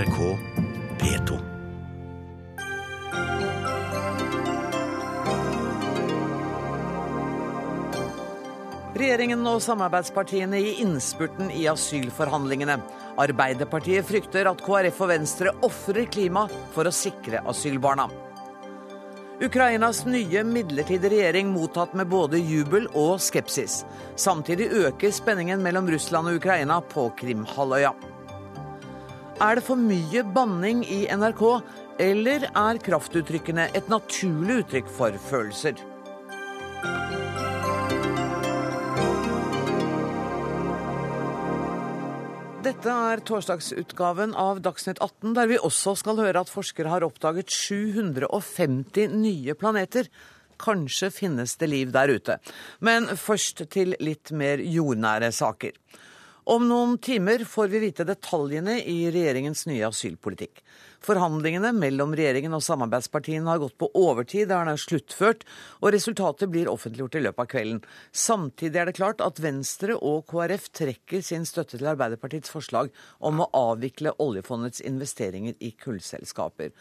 NRK P2. Regjeringen og samarbeidspartiene i innspurten i asylforhandlingene. Arbeiderpartiet frykter at KrF og Venstre ofrer klima for å sikre asylbarna. Ukrainas nye midlertidige regjering mottatt med både jubel og skepsis. Samtidig øker spenningen mellom Russland og Ukraina på Krimhalvøya. Er det for mye banning i NRK, eller er kraftuttrykkene et naturlig uttrykk for følelser? Dette er torsdagsutgaven av Dagsnytt 18, der vi også skal høre at forskere har oppdaget 750 nye planeter. Kanskje finnes det liv der ute. Men først til litt mer jordnære saker. Om noen timer får vi vite detaljene i regjeringens nye asylpolitikk. Forhandlingene mellom regjeringen og samarbeidspartiene har gått på overtid, der den er sluttført, og resultatet blir offentliggjort i løpet av kvelden. Samtidig er det klart at Venstre og KrF trekker sin støtte til Arbeiderpartiets forslag om å avvikle oljefondets investeringer i kullselskaper.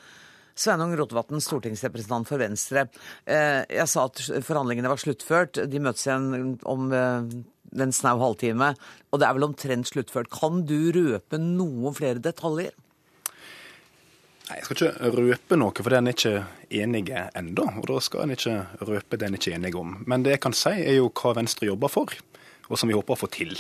Sveinung Rotevatn, stortingsrepresentant for Venstre. Eh, jeg sa at forhandlingene var sluttført. De møtes igjen om eh, en snau halvtime, og det er vel omtrent sluttført. Kan du røpe noen flere detaljer? Nei, Jeg skal ikke røpe noe, for det er en ikke enige ennå. Og da skal en ikke røpe det en ikke er enige om. Men det jeg kan si, er jo hva Venstre jobber for, og som vi håper å få til.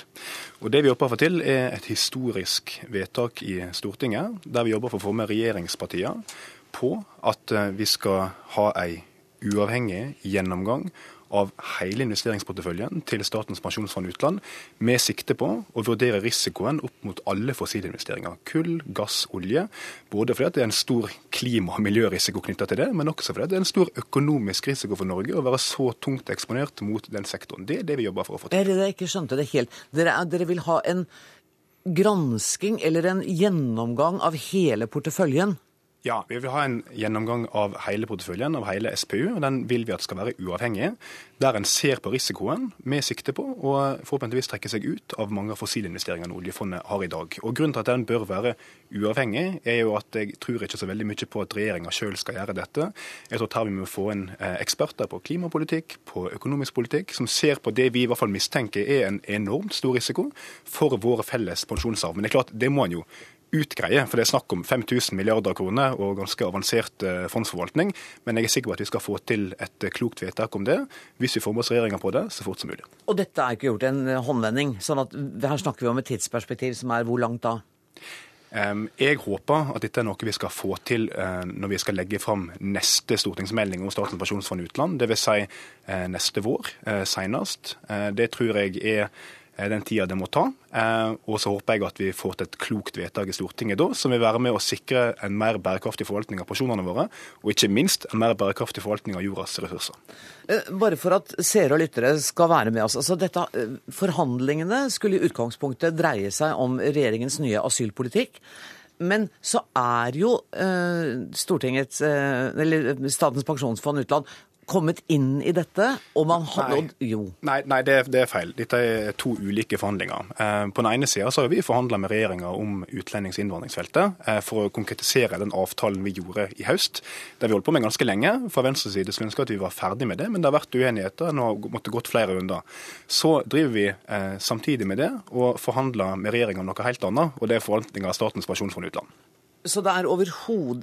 Og Det vi håper å få til, er et historisk vedtak i Stortinget, der vi jobber for å få med regjeringspartiene på at eh, vi skal ha ei uavhengig gjennomgang av hele investeringsporteføljen til Statens pensjonsfond utland, med sikte på å vurdere risikoen opp mot alle fossile investeringer. Kull, gass, olje. Både fordi det er en stor klima- og miljørisiko knytta til det, men også fordi det er en stor økonomisk risiko for Norge å være så tungt eksponert mot den sektoren. Det er det vi jobber for å få til. Er det jeg ikke skjønte det helt? Dere, dere vil ha en gransking eller en gjennomgang av hele porteføljen? Ja, vi vil ha en gjennomgang av hele porteføljen, av hele SPU. og Den vil vi at skal være uavhengig, der en ser på risikoen med sikte på å forhåpentligvis trekke seg ut av mange av fossilinvesteringene oljefondet har i dag. Og Grunnen til at den bør være uavhengig, er jo at jeg tror ikke så veldig mye på at regjeringa sjøl skal gjøre dette. Jeg tror her vi må få inn eh, eksperter på klimapolitikk, på økonomisk politikk, som ser på det vi i hvert fall mistenker er en enormt stor risiko for vår felles pensjonsarv. Men det er klart, det må en jo utgreie, for det er snakk om 5000 milliarder kroner og ganske avansert eh, fondsforvaltning. Men jeg er sikker på at vi skal få til et eh, klokt vedtak om det, hvis vi får med oss regjeringa på det så fort som mulig. Og dette er ikke gjort en eh, håndvending, sånn at her snakker vi om et tidsperspektiv som er hvor langt da? Jeg håper at dette er noe vi skal få til når vi skal legge fram neste stortingsmelding om Statens pensjonsfond utland, dvs. Si neste vår senest. Det tror jeg er den tida det må ta. Eh, og så håper jeg at vi får til et klokt vedtak i Stortinget da, som vil være med å sikre en mer bærekraftig forvaltning av pensjonene våre, og ikke minst en mer bærekraftig forvaltning av jordas ressurser. Eh, bare for at seere og lyttere skal være med oss. altså dette, Forhandlingene skulle i utgangspunktet dreie seg om regjeringens nye asylpolitikk. Men så er jo eh, eh, Statens pensjonsfond utland kommet inn i dette, og man har nådd Jo. Nei, nei det, det, er feil. Dette er to ulike forhandlinger. Eh, på den ene sida har vi forhandla med regjeringa om utlendings- og innvandringsfeltet eh, for å konkretisere den avtalen vi gjorde i høst. Det har vi holdt på med ganske lenge. Fra Venstres side skulle ønske at vi var ferdig med det, men det har vært uenigheter. Nå har måttet gått flere runder. Så driver vi eh, samtidig med det og forhandler med regjeringa om noe helt annet, og det er forvaltninga av Statens pensjonsfond utland. Så det er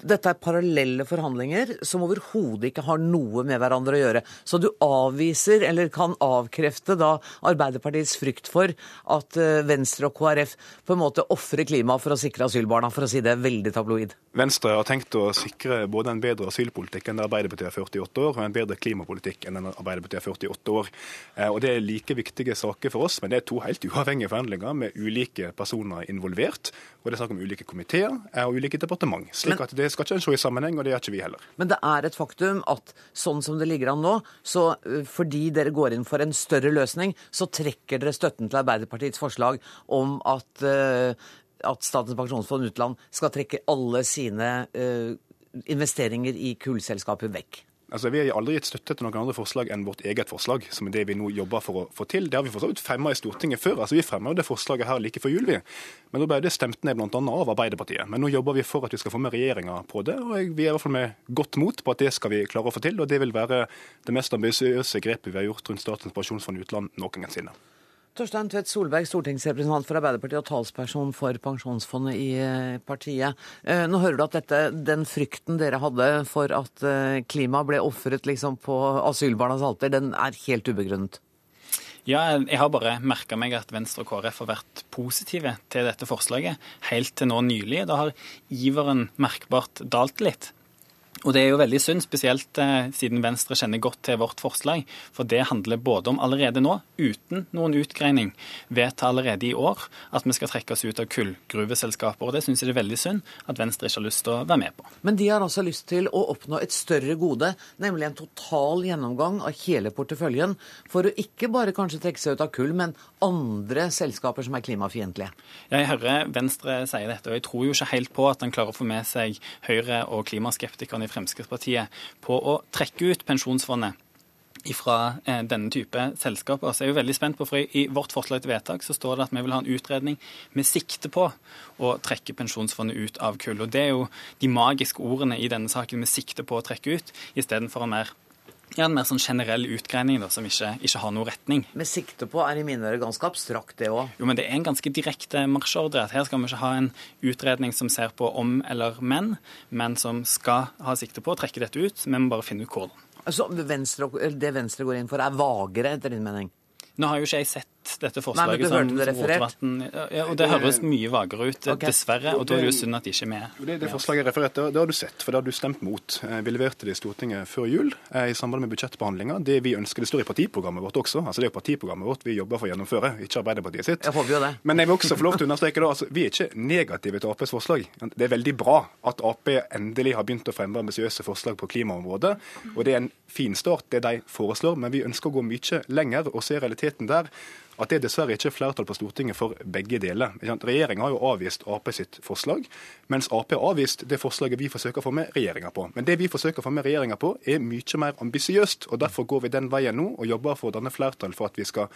dette er parallelle forhandlinger som overhodet ikke har noe med hverandre å gjøre. Så du avviser, eller kan avkrefte, da Arbeiderpartiets frykt for at eh, Venstre og KrF på en måte ofrer klimaet for å sikre asylbarna, for å si det veldig tabloid? Venstre har tenkt å sikre både en bedre asylpolitikk enn det Arbeiderpartiet har ført i åtte år, og en bedre klimapolitikk enn den Arbeiderpartiet har ført i åtte år. Eh, og Det er like viktige saker for oss, men det er to helt uavhengige forhandlinger med ulike personer involvert. Og det er snakk om ulike komiteer eh, og ulike departement. slik at Det skal ikke en se i sammenheng, og det gjør ikke vi heller. Men det er et faktum at sånn som det ligger an nå, så fordi dere går inn for en større løsning, så trekker dere støtten til Arbeiderpartiets forslag om at, at Statens pensjonsfond utland skal trekke alle sine investeringer i kullselskaper vekk. Altså, Vi har aldri gitt støtte til noen andre forslag enn vårt eget forslag, som er det vi nå jobber for å få til. Det har vi for så vidt fremma i Stortinget før. altså Vi fremma det forslaget her like før jul, vi. Men da ble det stemt ned bl.a. av Arbeiderpartiet. Men nå jobber vi for at vi skal få med regjeringa på det, og vi er i hvert fall med godt mot på at det skal vi klare å få til. Og det vil være det mest ambisiøse grepet vi har gjort rundt Statens pensjonsfond utland noensinne. Torstein Tvedt Solberg, stortingsrepresentant for Arbeiderpartiet og talsperson for Pensjonsfondet i eh, partiet. Eh, nå hører du at dette, den frykten dere hadde for at eh, klimaet ble ofret liksom på asylbarnas alter, den er helt ubegrunnet? Ja, jeg har bare merka meg at Venstre og KrF har vært positive til dette forslaget helt til nå nylig. Da har iveren merkbart dalt litt. Og det er jo veldig synd, spesielt eh, siden Venstre kjenner godt til vårt forslag. For det handler både om allerede nå, uten noen utgreining, vedta allerede i år at vi skal trekke oss ut av kullgruveselskaper. Og det syns jeg det er veldig synd at Venstre ikke har lyst til å være med på. Men de har altså lyst til å oppnå et større gode, nemlig en total gjennomgang av hele porteføljen, for å ikke bare kanskje trekke seg ut av kull, men andre selskaper som er klimafiendtlige. Ja, jeg hører Venstre sier dette, og jeg tror jo ikke helt på at han klarer å få med seg Høyre og klimaskeptikerne i Fremskrittspartiet på å trekke ut pensjonsfondet fra eh, denne type selskaper. Så jeg er jo veldig spent på, for I vårt forslag til vedtak så står det at vi vil ha en utredning med sikte på å trekke pensjonsfondet ut av kull. Og Det er jo de magiske ordene i denne saken med sikte på å trekke ut, istedenfor en mer ja, en mer sånn generell utgreining da, som ikke, ikke, har noe retning. Med sikte på er i mine ører ganske abstrakt, det òg. Jo, men det er en ganske direkte marsjordre. at Her skal vi ikke ha en utredning som ser på om eller men, men som skal ha sikte på å trekke dette ut. Vi må bare finne ut hvordan. Altså, Venstre, Det Venstre går inn for, er vagere, etter din mening? Nå har jo ikke jeg sett dette forslaget Nei, men du hørte det referert? Ja, og det høres mye vagere ut, okay. dessverre. Og da er det jo synd at de ikke er med. Det, det forslaget jeg refererte, det har du sett, for det har du stemt mot. Eh, vi leverte det i Stortinget før jul eh, i samband med budsjettbehandlinga. Det vi ønsker, det står i partiprogrammet vårt også. altså Det er jo partiprogrammet vårt vi jobber for å gjennomføre, ikke Arbeiderpartiet sitt. Jeg håper jo det. Men jeg vil også få lov til å understreke da, altså, vi er ikke negative til Aps forslag. Det er veldig bra at Ap endelig har begynt å fremme ambisiøse forslag på klimaområdet. Og det er en fin start, det de foreslår, men vi ønsker å gå mye lenger og se realiteten der at det dessverre ikke er flertall på Stortinget for begge deler. Regjeringa har jo avvist Ap sitt forslag, mens Ap har avvist det forslaget vi forsøker å få med regjeringa på. Men det vi forsøker å få med regjeringa på, er mye mer ambisiøst. og Derfor går vi den veien nå og jobber for å danne flertall for at vi skal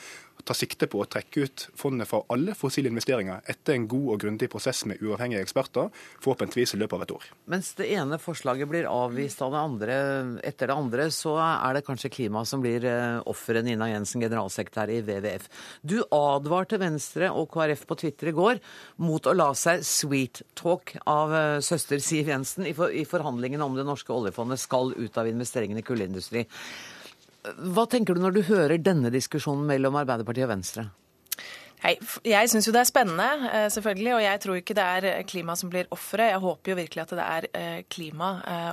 ta sikte på å trekke ut fondet fra alle fossile investeringer etter en god og grundig prosess med uavhengige eksperter, forhåpentligvis i løpet av et år. Mens det ene forslaget blir avvist av det andre etter det andre, så er det kanskje klima som blir eh, offeret, Nina Jensen, generalsekretær i WWF. Du advarte Venstre og KrF på Twitter i går mot å la seg sweet-talk av eh, søster Siv Jensen i, for, forhandlingene om det norske oljefondet skal ut av investeringene i kullindustri. Hva tenker du når du hører denne diskusjonen mellom Arbeiderpartiet og Venstre? Jeg, jeg syns jo det er spennende, eh, selvfølgelig. Og jeg tror ikke det er eh, klima som blir offeret. Jeg håper jo virkelig at det er eh, klima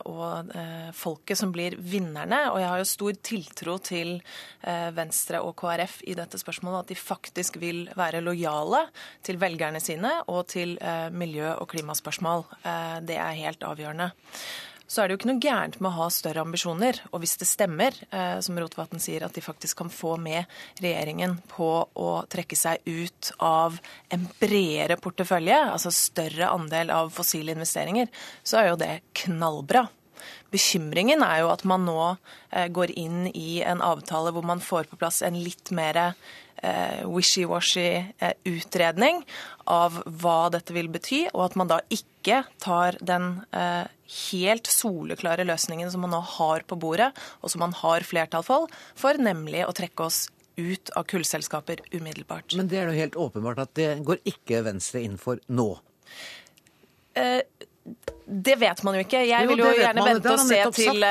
og folket som blir vinnerne. Og jeg har jo stor tiltro til Venstre og KrF i dette spørsmålet. At de faktisk vil være lojale til velgerne sine og til miljø- og klimaspørsmål. Det er helt avgjørende så er det jo ikke noe gærent med å ha større ambisjoner. Og hvis det stemmer, eh, som Rotevatn sier, at de faktisk kan få med regjeringen på å trekke seg ut av en bredere portefølje, altså større andel av fossile investeringer, så er jo det knallbra. Bekymringen er jo at man nå eh, går inn i en avtale hvor man får på plass en litt mer eh, wishy-washy eh, utredning av hva dette vil bety, og at man da ikke tar den helt soleklare løsningen som man nå har på bordet, og som man har flertall for, for nemlig å trekke oss ut av kullselskaper umiddelbart. Men det er jo helt åpenbart at det går ikke Venstre inn for nå. Eh, det vet man jo ikke. Jeg vil jo, jo gjerne vente og se til,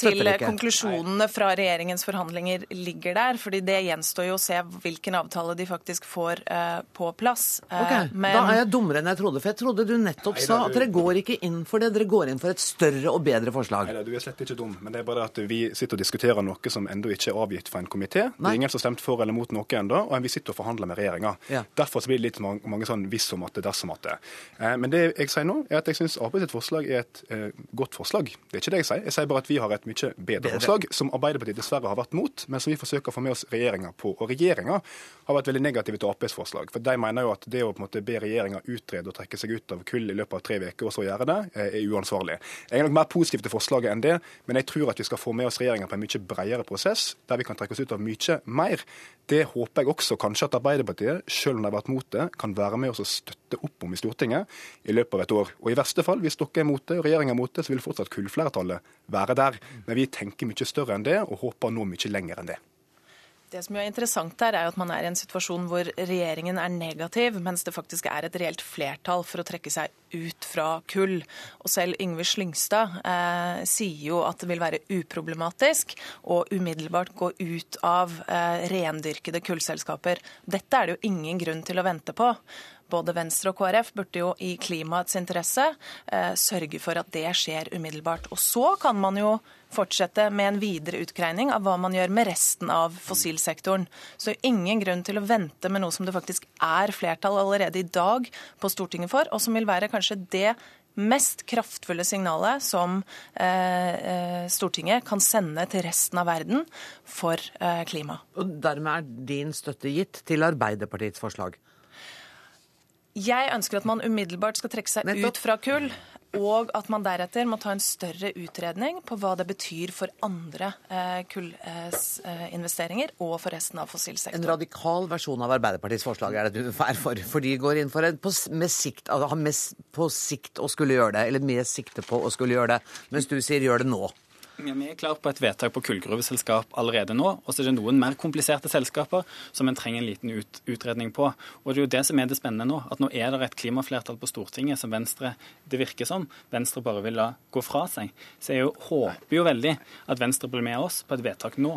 til konklusjonene fra regjeringens forhandlinger ligger der. fordi det gjenstår jo å se hvilken avtale de faktisk får uh, på plass. Uh, ok, Men... Da er jeg dummere enn jeg trodde. For jeg trodde du nettopp Nei, sa at dere går ikke inn for det, dere går inn for et større og bedre forslag. Nei, du er slett ikke dum. Men det er bare at vi sitter og diskuterer noe som ennå ikke er avgitt fra en komité. Det er ingen som har stemt for eller mot noe ennå, og vi sitter og forhandler med regjeringa. Ja. Derfor blir det litt mange, mange sånn hvis om at det, dersom at det. Eh, men det jeg sier nå, er at jeg syns sitt forslag er et eh, godt forslag. Det er ikke det jeg sier. Jeg sier bare at vi har et mye bedre, bedre. forslag, som Arbeiderpartiet dessverre har vært mot, men som vi forsøker å få med oss regjeringa på. Og regjeringa har vært veldig negative til Aps forslag. For de mener jo at det å på en måte be regjeringa utrede og trekke seg ut av kull i løpet av tre uker, og så gjøre det, eh, er uansvarlig. Jeg er nok mer positiv til forslaget enn det, men jeg tror at vi skal få med oss regjeringa på en mye bredere prosess, der vi kan trekke oss ut av mye mer. Det håper jeg også kanskje at Arbeiderpartiet, selv om de har vært mot det, kan være med oss og støtte opp om i Stortinget i løpet av et år. Og i verste fall, hvis dere er mot det regjeringa er mot det, så vil fortsatt kullflertallet være der. Men vi tenker mye større enn det, og håper nå mye lenger enn det. Det som er interessant her, er at man er i en situasjon hvor regjeringen er negativ, mens det faktisk er et reelt flertall for å trekke seg ut fra kull. Og selv Yngve Slyngstad eh, sier jo at det vil være uproblematisk å umiddelbart gå ut av eh, rendyrkede kullselskaper. Dette er det jo ingen grunn til å vente på både Venstre og KrF burde jo i klimaets interesse eh, sørge for at det skjer umiddelbart. Og så kan man jo fortsette med en videre utgreining av hva man gjør med resten av fossilsektoren. Så ingen grunn til å vente med noe som det faktisk er flertall allerede i dag på Stortinget for, og som vil være kanskje det mest kraftfulle signalet som eh, eh Stortinget kan sende til resten av verden for eh, klima. Og Dermed er din støtte gitt til Arbeiderpartiets forslag? Jeg ønsker at man umiddelbart skal trekke seg ut fra kull. Og at man deretter må ta en større utredning på hva det betyr for andre eh, kullinvesteringer eh, og for resten av fossilsektoren. En radikal versjon av Arbeiderpartiets forslag er det du er for? For de går inn for en på, med sikt, altså, med, på sikt å skulle gjøre det, eller med sikte på å skulle gjøre det, mens du sier gjør det nå. Ja, vi er klar på et vedtak på kullgruveselskap allerede nå. Og så er det noen mer kompliserte selskaper som en trenger en liten ut, utredning på. Og det er jo det som er det spennende nå. At nå er det et klimaflertall på Stortinget som Venstre det virker som Venstre bare vil la gå fra seg. Så jeg jo, håper jo veldig at Venstre blir med oss på et vedtak nå.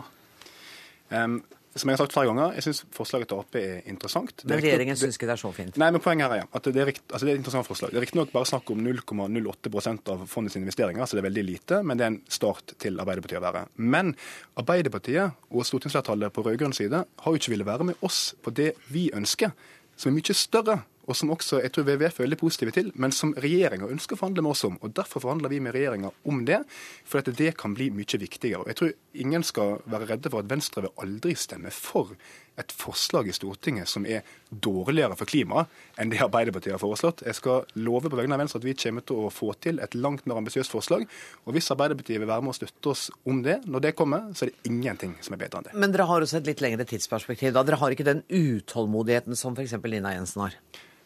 Um, som jeg har sagt flere ganger, jeg syns forslaget til Ap er interessant. men regjeringen syns ikke det er så fint? Nei, men poenget her er at det er, rikt, altså det er et interessant forslag. Det er riktignok bare snakk om 0,08% av fondets investeringer, så det er veldig lite, men det er en start til Arbeiderpartiet å være. Men Arbeiderpartiet og stortingsflertallet på rød-grønn side har jo ikke villet være med oss på det vi ønsker, som er mye større og som også jeg tror WWF er veldig positive til, men som regjeringa ønsker å forhandle med oss om. og Derfor forhandler vi med regjeringa om det, for at det kan bli mye viktigere. Jeg tror ingen skal være redde for at Venstre vil aldri stemme for et forslag i Stortinget som er dårligere for klimaet enn det Arbeiderpartiet har foreslått. Jeg skal love på vegne av Venstre at vi kommer til å få til et langt mer ambisiøst forslag. Og hvis Arbeiderpartiet vil være med og støtte oss om det når det kommer, så er det ingenting som er bedre enn det. Men dere har også et litt lengre tidsperspektiv. da. Dere har ikke den utålmodigheten som f.eks. Lina Jensen har?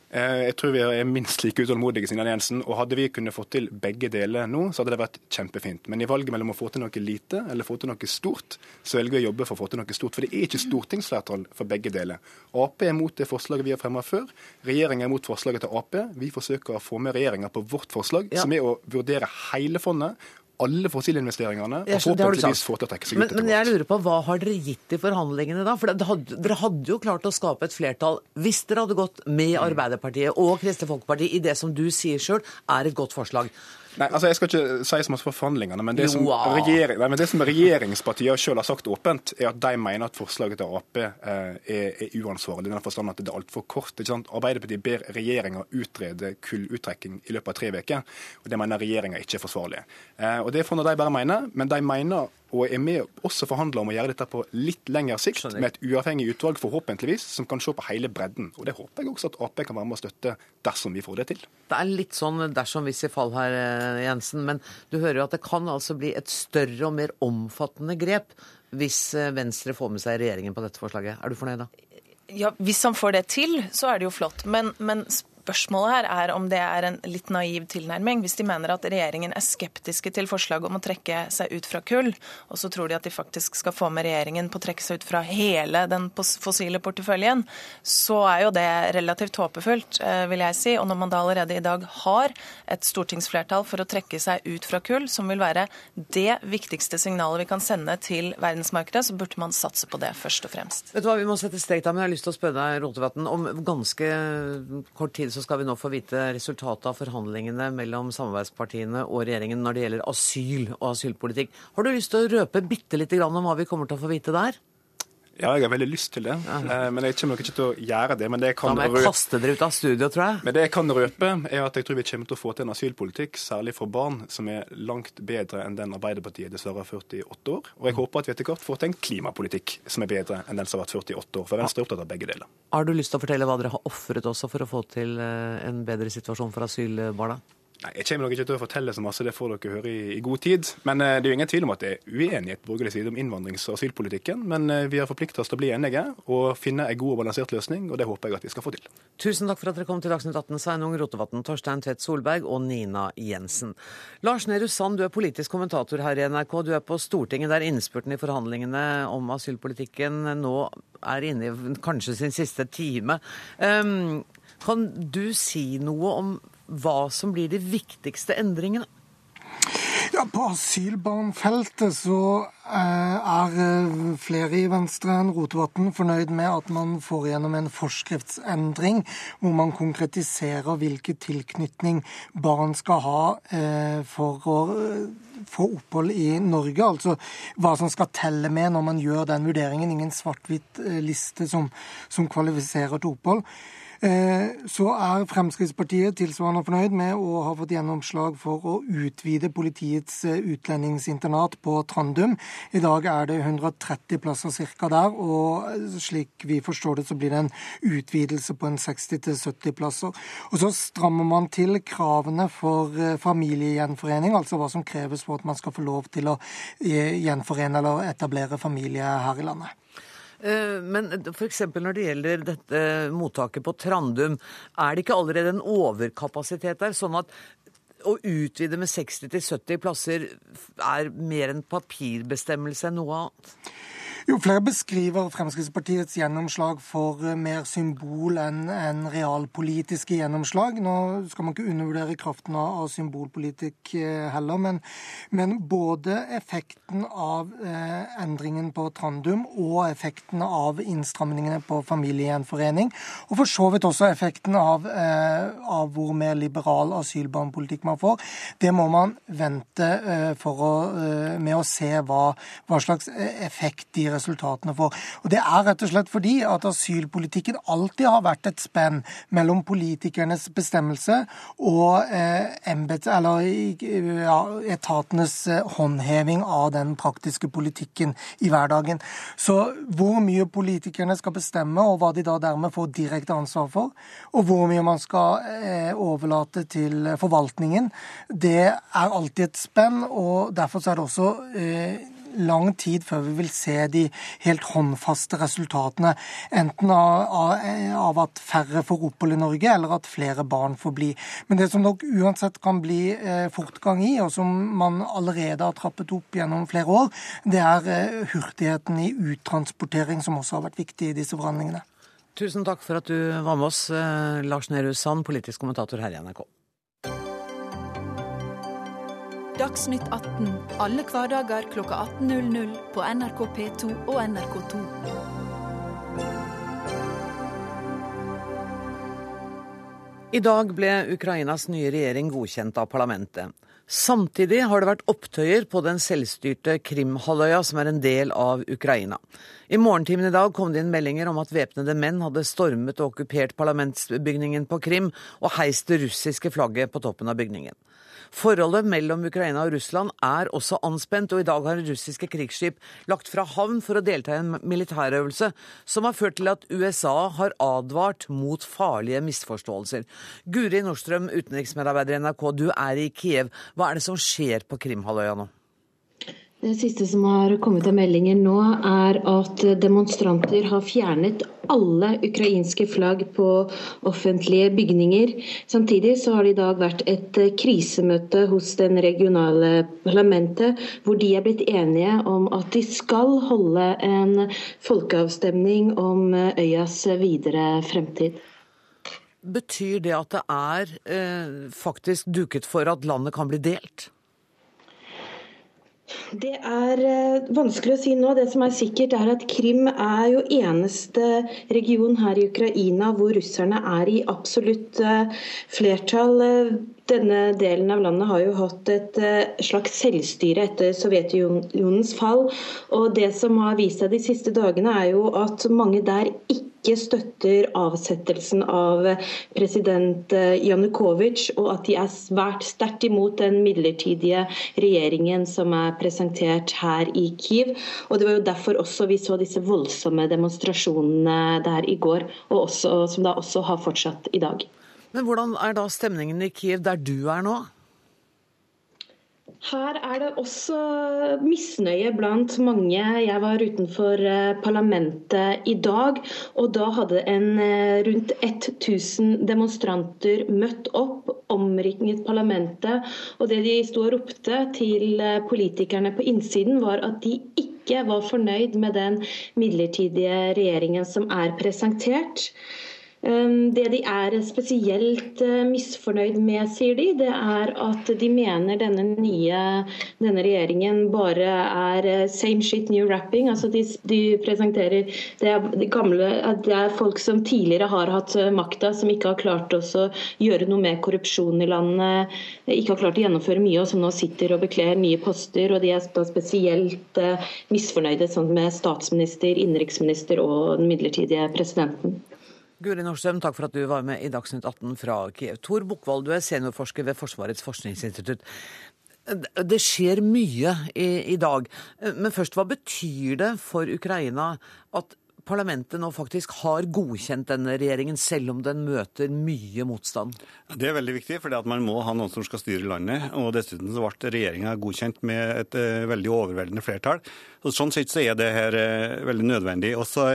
Eh, jeg tror vi er minst like utålmodige som Jensen. Og hadde vi kunnet få til begge deler nå, så hadde det vært kjempefint. Men i valget mellom å få til noe lite eller få til noe stort, så velger vi å jobbe for å få til noe stort. For det er ikke stortingsflertall for begge deler. Ap er mot det forslaget vi har fremma før. Regjeringa er mot forslaget til Ap. Vi forsøker å få med regjeringa på vårt forslag, ja. som er å vurdere hele fondet alle fossilinvesteringene og forhåpentligvis få til å trekke seg ut etter hvert. men jeg lurer på, Hva har dere gitt i forhandlingene da? For hadde, Dere hadde jo klart å skape et flertall hvis dere hadde gått med mm. Arbeiderpartiet og Kristelig Folkeparti i det som du sier sjøl er et godt forslag. Nei, altså Jeg skal ikke si så mye for forhandlingene, men det, som, regjering, nei, men det som regjeringspartiene selv har sagt åpent, er at de mener at forslaget til Ap eh, er, er, uansvarlig. i den forstand at det er altfor kort. ikke sant? Arbeiderpartiet ber regjeringa utrede kulluttrekking i løpet av tre uker. og Det mener regjeringa ikke er forsvarlig. Eh, og Det får de bare mene, men de mener og er med også forhandler om å gjøre dette på litt lengre sikt, med et uavhengig utvalg, forhåpentligvis, som kan se på hele bredden. Og Det håper jeg også at Ap kan være med å støtte dersom vi får det til. Det er litt sånn dersom hvis i fall her, eh, Jensen, men du hører jo at det kan altså bli et større og mer omfattende grep hvis eh, Venstre får med seg regjeringen på dette forslaget. Er du fornøyd da? Ja, Hvis han får det til, så er det jo flott. Men, men Spørsmålet her er om det er en litt naiv tilnærming. Hvis de mener at regjeringen er skeptiske til forslaget om å trekke seg ut fra kull, og så tror de at de faktisk skal få med regjeringen på å trekke seg ut fra hele den fossile porteføljen, så er jo det relativt håpefullt, eh, vil jeg si. Og når man da allerede i dag har et stortingsflertall for å trekke seg ut fra kull, som vil være det viktigste signalet vi kan sende til verdensmarkedet, så burde man satse på det først og fremst. Vet du hva, Vi må sette strek da, men jeg har lyst til å spørre deg, Rotevatn, om ganske kort tid så så skal vi nå få vite resultatet av forhandlingene mellom samarbeidspartiene og regjeringen når det gjelder asyl og asylpolitikk. Har du lyst til å røpe bitte lite grann om hva vi kommer til å få vite der? Ja, jeg har veldig lyst til det, eh, men jeg kommer nok ikke til å gjøre det. Men det jeg Da kan, må jeg kaste dere ut av studio, tror jeg. men det jeg kan røpe, er at jeg tror vi kommer til å få til en asylpolitikk, særlig for barn, som er langt bedre enn den Arbeiderpartiet dessverre har ført i åtte år. Og jeg håper at vi etter hvert får til en klimapolitikk som er bedre enn den som har vært ført i åtte år. For Venstre er opptatt av begge deler. Har du lyst til å fortelle hva dere har ofret også for å få til eh, en bedre situasjon for asylbarna? Nei, Jeg kommer nok ikke til å fortelle så masse, det får dere høre i, i god tid. Men eh, det er jo ingen tvil om at det er uenighet på borgerlig side om innvandrings- og asylpolitikken. Men eh, vi har forplikta oss til å bli enige og finne en god og balansert løsning, og det håper jeg at vi skal få til. Tusen takk for at dere kom til Dagsnytt 18, Sveinung Rotevatn, Torstein Tvedt Solberg og Nina Jensen. Lars Nehru Sand, du er politisk kommentator her i NRK. Du er på Stortinget der innspurten i forhandlingene om asylpolitikken nå er inne i kanskje sin siste time. Um, kan du si noe om hva som blir de viktigste endringene? Ja, På asylbarnfeltet så eh, er eh, flere i Venstre enn Rotevatn fornøyd med at man får gjennom en forskriftsendring hvor man konkretiserer hvilken tilknytning barn skal ha eh, for å få opphold i Norge. Altså hva som skal telle med når man gjør den vurderingen. Ingen svart-hvitt liste som, som kvalifiserer til opphold. Så er Fremskrittspartiet tilsvarende fornøyd med å ha fått gjennomslag for å utvide politiets utlendingsinternat på Trandum. I dag er det 130 plasser ca. der, og slik vi forstår det, så blir det en utvidelse på en 60-70 plasser. Og så strammer man til kravene for familiegjenforening, altså hva som kreves for at man skal få lov til å gjenforene eller etablere familie her i landet. Men f.eks. når det gjelder dette mottaket på Trandum, er det ikke allerede en overkapasitet der? Sånn at å utvide med 60-70 plasser er mer en papirbestemmelse enn noe annet? Jo, flere beskriver Fremskrittspartiets gjennomslag for mer symbol enn en realpolitiske gjennomslag. Nå skal man ikke undervurdere kraften av symbolpolitikk heller, men, men både effekten av eh, endringen på Trandum og effekten av innstramningene på familiegjenforening, og for så vidt også effekten av, eh, av hvor mer liberal asylbarnpolitikk man får, det må man vente eh, å, med å se hva, hva slags effekt de resultatene får. Og Det er rett og slett fordi at asylpolitikken alltid har vært et spenn mellom politikernes bestemmelse og eh, embets, eller, ja, etatenes håndheving av den praktiske politikken i hverdagen. Så hvor mye politikerne skal bestemme, og hva de da dermed får direkte ansvar for, og hvor mye man skal eh, overlate til forvaltningen, det er alltid et spenn. og Derfor er det også eh, lang tid før vi vil se de helt håndfaste resultatene. Enten av, av, at færre får opphold i Norge, eller at flere barn får bli. Men det som nok uansett kan bli eh, fortgang i, og som man allerede har trappet opp gjennom flere år, det er eh, hurtigheten i uttransportering, som også har vært viktig i disse forhandlingene. Tusen takk for at du var med oss, eh, Lars Nehru Sand, politisk kommentator her i NRK. Dagsnytt 18 alle hverdager klokka 18.00 på NRK P2 og NRK2. I dag ble Ukrainas nye regjering godkjent av parlamentet. Samtidig har det vært opptøyer på den selvstyrte Krimhalvøya, som er en del av Ukraina. I morgentimen i dag kom det inn meldinger om at væpnede menn hadde stormet og okkupert parlamentsbygningen på Krim og heist det russiske flagget på toppen av bygningen. Forholdet mellom Ukraina og Russland er også anspent, og i dag har russiske krigsskip lagt fra havn for å delta i en militærøvelse som har ført til at USA har advart mot farlige misforståelser. Guri Nordstrøm, utenriksmedarbeider i NRK, du er i Kiev. Hva er det som skjer på Krimhalvøya nå? Det siste som har kommet av meldinger nå, er at demonstranter har fjernet alle ukrainske flagg på offentlige bygninger. Samtidig så har det i dag vært et krisemøte hos den regionale parlamentet, hvor de er blitt enige om at de skal holde en folkeavstemning om øyas videre fremtid. Betyr det at det er eh, faktisk duket for at landet kan bli delt? Det er vanskelig å si nå. Det som er sikkert, er at Krim er jo eneste region her i Ukraina hvor russerne er i absolutt flertall. denne delen av landet har jo hatt et slags selvstyre etter Sovjetunionens fall. Og det som har vist seg de siste dagene, er jo at mange der ikke ikke støtter avsettelsen av president Janukovitsj, og at de er svært sterkt imot den midlertidige regjeringen som er presentert her i Kiev. Og Det var jo derfor også vi så disse voldsomme demonstrasjonene der i går, og også, som da også har fortsatt i dag. Men hvordan er da stemningen i Kiev der du er nå? Her er det også misnøye blant mange. Jeg var utenfor eh, parlamentet i dag, og da hadde en eh, rundt 1000 demonstranter møtt opp, omringet parlamentet. Og det de sto og ropte til eh, politikerne på innsiden, var at de ikke var fornøyd med den midlertidige regjeringen som er presentert. Ehm, det de er spesielt eh, misfornøyd med, sier de, det er at de mener denne nye denne regjeringen bare er eh, same shit, new rapping. Altså de, de presenterer det er, de gamle, det er folk som tidligere har hatt eh, makta, som ikke har klart å gjøre noe med korrupsjon i landet, ikke har klart å gjennomføre mye, og som nå sitter og bekler nye poster. Og de er spesielt misfornøyde sånn med statsminister, innenriksminister og den midlertidige presidenten. Guri Nordstrøm, takk for at du var med i Dagsnytt 18 fra Kiev. Tor Bukkvold, du er seniorforsker ved Forsvarets forskningsinstitutt. Det skjer mye i, i, dag. Men først, hva betyr det for Ukraina at parlamentet nå faktisk har godkjent denne regjeringen, selv om den møter mye motstand? Det er veldig viktig, for man må ha noen som skal styre landet. og Dessuten så ble regjeringa godkjent med et uh, veldig overveldende flertall. Så sånn sett så er det her uh, veldig nødvendig. Også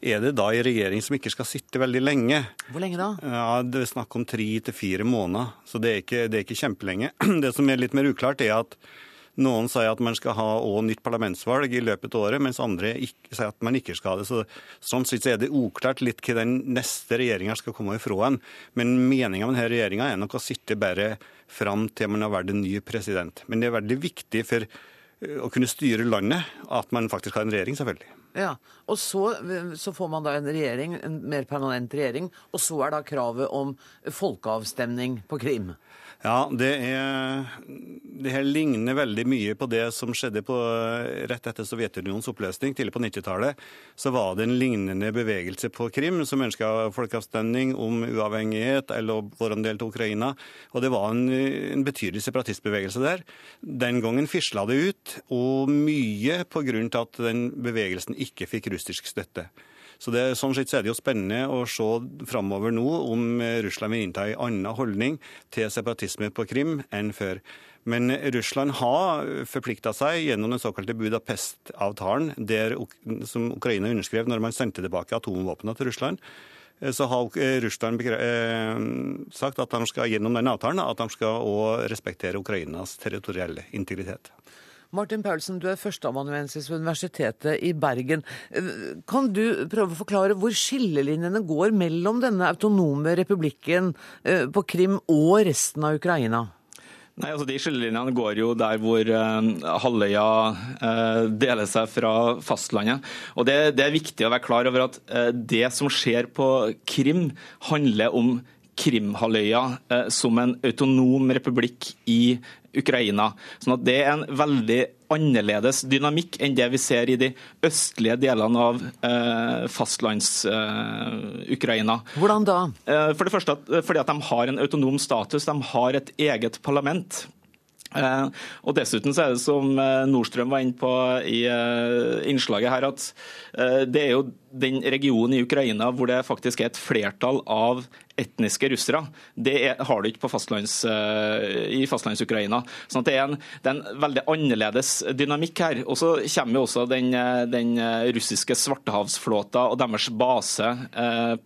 er det da en regjering som ikke skal sitte veldig lenge. Hvor lenge da? Ja, Det er snakk om tre til fire måneder, så det er, ikke, det er ikke kjempelenge. Det som er litt mer uklart, er at noen sier at man skal ha også nytt parlamentsvalg i løpet av året, mens andre ikke, sier at man ikke skal ha det. Så, sånn sett er det uklart litt hva den neste regjeringa skal komme ifra en. Men meninga med denne regjeringa er nok å sitte bare fram til man har vært en ny president. Men det er veldig viktig for eh, å kunne styre landet at man faktisk har en regjering, selvfølgelig. Ja, og så, så, får man da en regjering, en mer permanent regjering, og så er da kravet om folkeavstemning på Krim. Ja, det, er, det her ligner veldig mye på det som skjedde på, rett etter Sovjetunionens oppløsning. Tidlig på 90-tallet så var det en lignende bevegelse på Krim som ønska folkeavstemning om uavhengighet eller hvordan del til Ukraina. Og det var en, en betydelig separatistbevegelse der. Den gangen fisla det ut, og mye på grunn til at den bevegelsen ikke fikk russisk støtte. Så det, sånn sett så er det jo spennende å se framover nå om Russland vil innta en annen holdning til separatisme på Krim enn før. Men Russland har forplikta seg gjennom den såkalte Budapest-avtalen, som Ukraina underskrev når man sendte tilbake atomvåpnene til Russland. Så har Russland eh, sagt at de skal gjennom den avtalen at de skal respektere Ukrainas territorielle integritet. Martin Paulsen, du er førsteamanuensis ved Universitetet i Bergen. Kan du prøve å forklare hvor skillelinjene går mellom denne autonome republikken eh, på Krim og resten av Ukraina? Nei, altså De skillelinjene går jo der hvor eh, halvøya eh, deler seg fra fastlandet. Og det, det, er viktig å være klar over at eh, det som skjer på Krim, handler om Krimhalvøya som en autonom republikk i Ukraina. Sånn at Det er en veldig annerledes dynamikk enn det vi ser i de østlige delene av eh, fastlands-Ukraina. Eh, Hvordan da? Eh, for det første at, fordi at de har en autonom status. De har et eget parlament. Eh, og Dessuten så er det som eh, Nordstrøm var inne på i eh, innslaget her, at det er jo den regionen i Ukraina hvor det faktisk er et flertall av etniske russere. Det er, har du ikke fastlands, i fastlands-Ukraina. Sånn det det er en veldig annerledes dynamikk her. Og så kommer jo også den, den russiske svartehavsflåta og deres base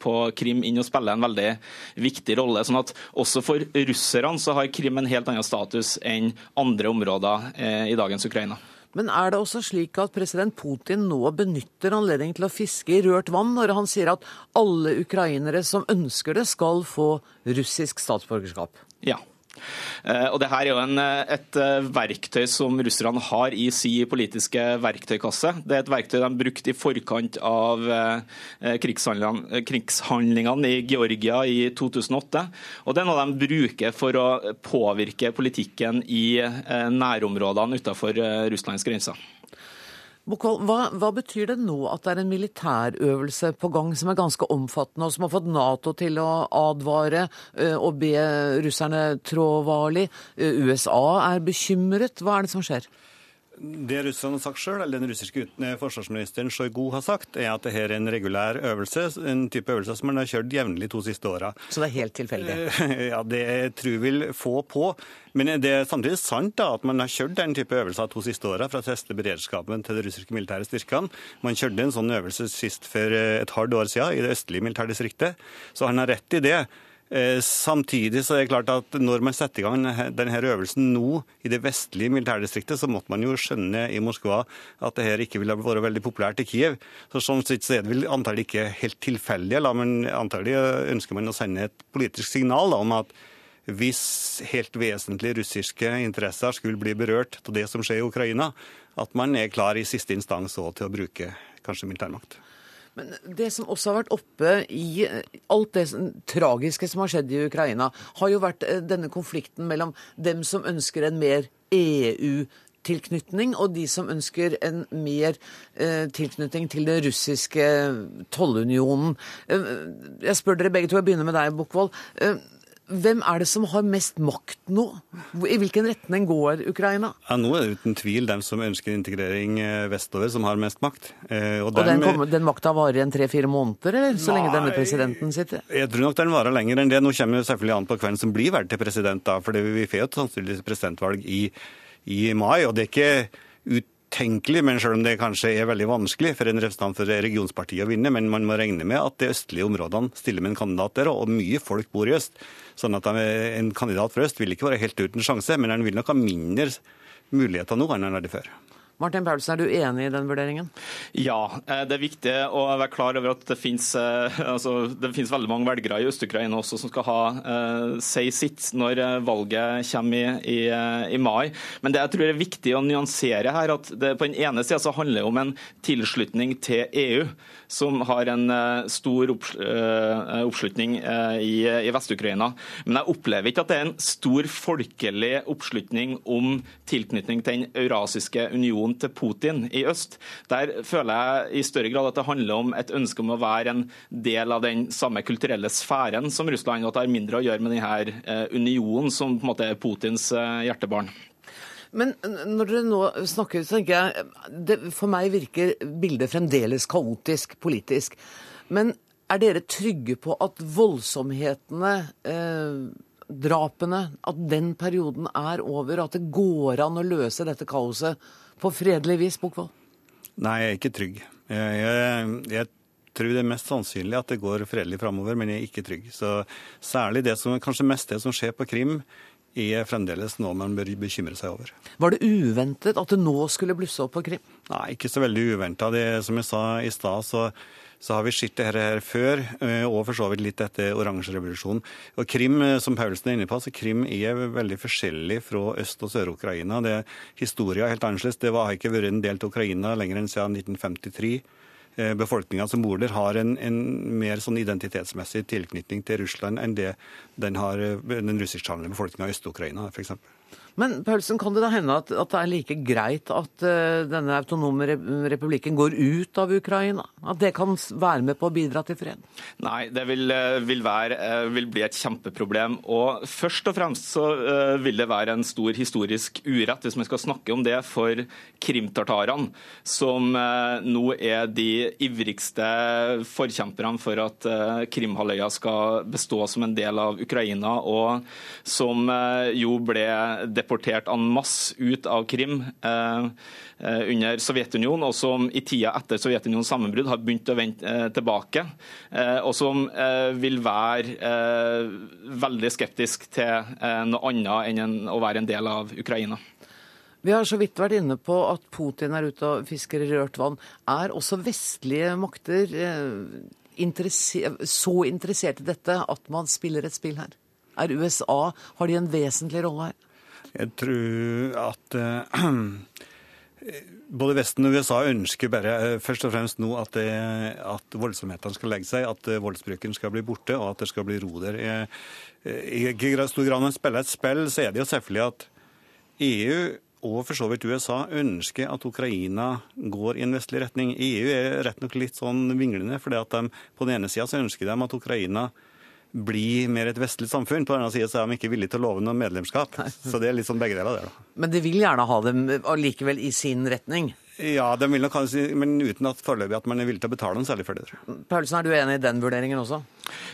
på Krim inn og spiller en veldig viktig rolle. sånn at også for russerne så har Krim en helt annen status enn andre områder eh, i dagens Ukraina. Men er det også slik at president Putin nå benytter anledningen til å fiske i rørt vann, når han sier at alle ukrainere som ønsker det, skal få russisk statsborgerskap? Ja. Eh, og det her er jo en, eh, et eh, verktøy som russerne har i sin politiske verktøykasse. Det er et verktøy de brukte i forkant av krigshandlingene, krigshandlingene i Georgia i 2008. Og det er noe de bruker for å påvirke politikken i nærområdene utenfor Russlands grenser. Bokal, hva, hva, betyr det nå at det er en militærøvelse på gang som er ganske omfattende, og som har fått Nato til å advare og be russerne trå varlig? USA er bekymret. Hva er det som skjer? Det Russland har sagt selv, eller Den russiske eh, forsvarsministeren Sjojgu har sagt, er at dette er en regulær øvelse, en type øvelse som man har kjørt jevnlig to siste åra. Så det er helt tilfeldig? Ja, det tror vil få på. Men det er samtidig sant da, at man har kjørt den type øvelser to siste åra for å teste beredskapen til de russiske militære styrkene. Man kjørte en sånn øvelse sist for eh, et halvt år siden i det østlige militærdistriktet. Så han har rett i det. Eh, samtidig så er det klart at når man setter i gang denne øvelsen nå i det vestlige militærdistriktet, så måtte man jo skjønne i Moskva at det her ikke ville vært veldig populært i Kiev. Så Sånn sett så er det vel antagelig ikke helt tilfeldig, men antagelig ønsker man å sende et politisk signal da, om at hvis helt vesentlige russiske interesser skulle bli berørt av det som skjer i Ukraina, at man er klar i siste instans òg til å bruke kanskje militærmakt. Men det som også har vært oppe i alt det tragiske som har skjedd i Ukraina, har jo vært eh, denne konflikten mellom dem som ønsker en mer EU tilknytning, og de som ønsker en mer eh, tilknytning til den russiske tollunionen. Eh, jeg spør dere begge to, jeg begynner med deg, Bukkvold. Eh, hvem er det som har mest makt nå? I hvilken retning går Ukraina? Ja, nå er det uten tvil dem som ønsker integrering eh, vestover, som har mest makt. Eh, og, og den, kommer, den makta varer i en tre-fire måneder, eller så nei, lenge denne presidenten sitter? Jeg tror nok den varer lenger enn det. Nå kommer det selvfølgelig an på hvem som blir valgt til president, da, for vi får jo sannsynligvis presidentvalg i, i mai. og det er ikke ut utenkelig, men selv om det kanskje er veldig vanskelig for en representant for regionspartiet å vinne. Men man må regne med at de østlige områdene stiller med en kandidat der, og mye folk bor i øst. Sånn at en kandidat fra øst vil ikke være helt uten sjanse, men han vil nok ha mindre muligheter nå enn han hadde før. Martin Paulsen, er du enig i den vurderingen? Ja, eh, det er viktig å være klar over at det finnes, eh, altså, det finnes veldig mange velgere i Øst-Ukraina også som skal ha uh, si sitt når valget kommer i, i, i, mai. Men det jeg tror er viktig å nyansere her, at det på den ene sida handler det om en tilslutning til EU som har en eh, stor eh, oppslutning eh, i Vest-Ukraina. Men jeg opplever ikke at det er en stor folkelig oppslutning om tilknytning til den eurasiske unionen til Putin i øst. Der føler jeg i større grad at det handler om et ønske om å være en del av den samme kulturelle sfæren som Russland, og at det har mindre å gjøre med denne unionen som på en måte er Putins hjertebarn. Men når dere nå snakker, så tenker jeg det, For meg virker bildet fremdeles kaotisk politisk. Men er dere trygge på at voldsomhetene, eh, drapene, at den perioden er over? At det går an å løse dette kaoset på fredelig vis, Bokvold? Nei, jeg er ikke trygg. Jeg, jeg, jeg, tror det er mest sannsynlig at det går fredelig framover, men jeg er ikke trygg. Så Særlig det som, kanskje mest det som skjer på Krim, er fremdeles noe man bør bekymre seg over. Var det uventet at det nå skulle blusse opp på Krim? Nei, ikke så veldig uventa. Som jeg sa i stad, så, så, har vi sett dette her før, eh, og for så vidt litt etter oransjerevolusjonen. Og Krim, eh, som Paulsen er inne på, så Krim er veldig forskjellig fra Øst- og Sør-Ukraina. Det er helt annerledes. Det har ikke vært en del av Ukraina lenger enn siden 1953. Eh, befolkninga som bor der, har en, en mer sånn identitetsmessig tilknytning til Russland enn det den, har, eh, den russisktalende befolkninga i Øst-Ukraina f.eks. Men Paulsen, kan det da hende at, at det er like greit at uh, denne autonome republikken går ut av Ukraina? At det kan være med på å bidra til fred? Nei, det vil, eh, vil, være, eh, vil bli et kjempeproblem. Og først og fremst så uh, vil det være en stor historisk urett, hvis vi skal snakke om det, for krimtartarene, som uh, nå er de ivrigste forkjemperne for at Krimhalvøya skal bestå som en del av Ukraina, og som jo ble deportert en masse ut av Krim eh, eh, under Sovjetunionen, og som i tida etter Sovjetunionens sammenbrudd har begynt å vende eh, tilbake. Og som vil være veldig skeptisk til noe annet enn å være en del av Ukraina. Vi har så vidt vært inne på at Putin er ute og fisker i rørt vann. Er også vestlige makter så interessert i dette at man spiller et spill her? Er USA Har de en vesentlig rolle her? Jeg tror at uh, både Vesten og USA ønsker bare uh, først og fremst nå at, det, at voldsomhetene skal legge seg, at uh, voldsbruken skal bli borte, og at det skal bli ro der. I stor grad når en spiller et spill, så er det jo selvfølgelig at EU og for så vidt USA ønsker at Ukraina går i en vestlig retning. EU er rett nok litt sånn vinglende, for på den ene sida ønsker de at Ukraina bli mer et vestlig samfunn. På den annen side så er de ikke villige til å love noe medlemskap. Så det er litt sånn begge deler der, da. Men de vil gjerne ha dem allikevel i sin retning? Ja, de vil nok kanskje, men uten at foreløpig at man er villig til å betale noe særlig for det. Paulsen, er du enig i den vurderingen også?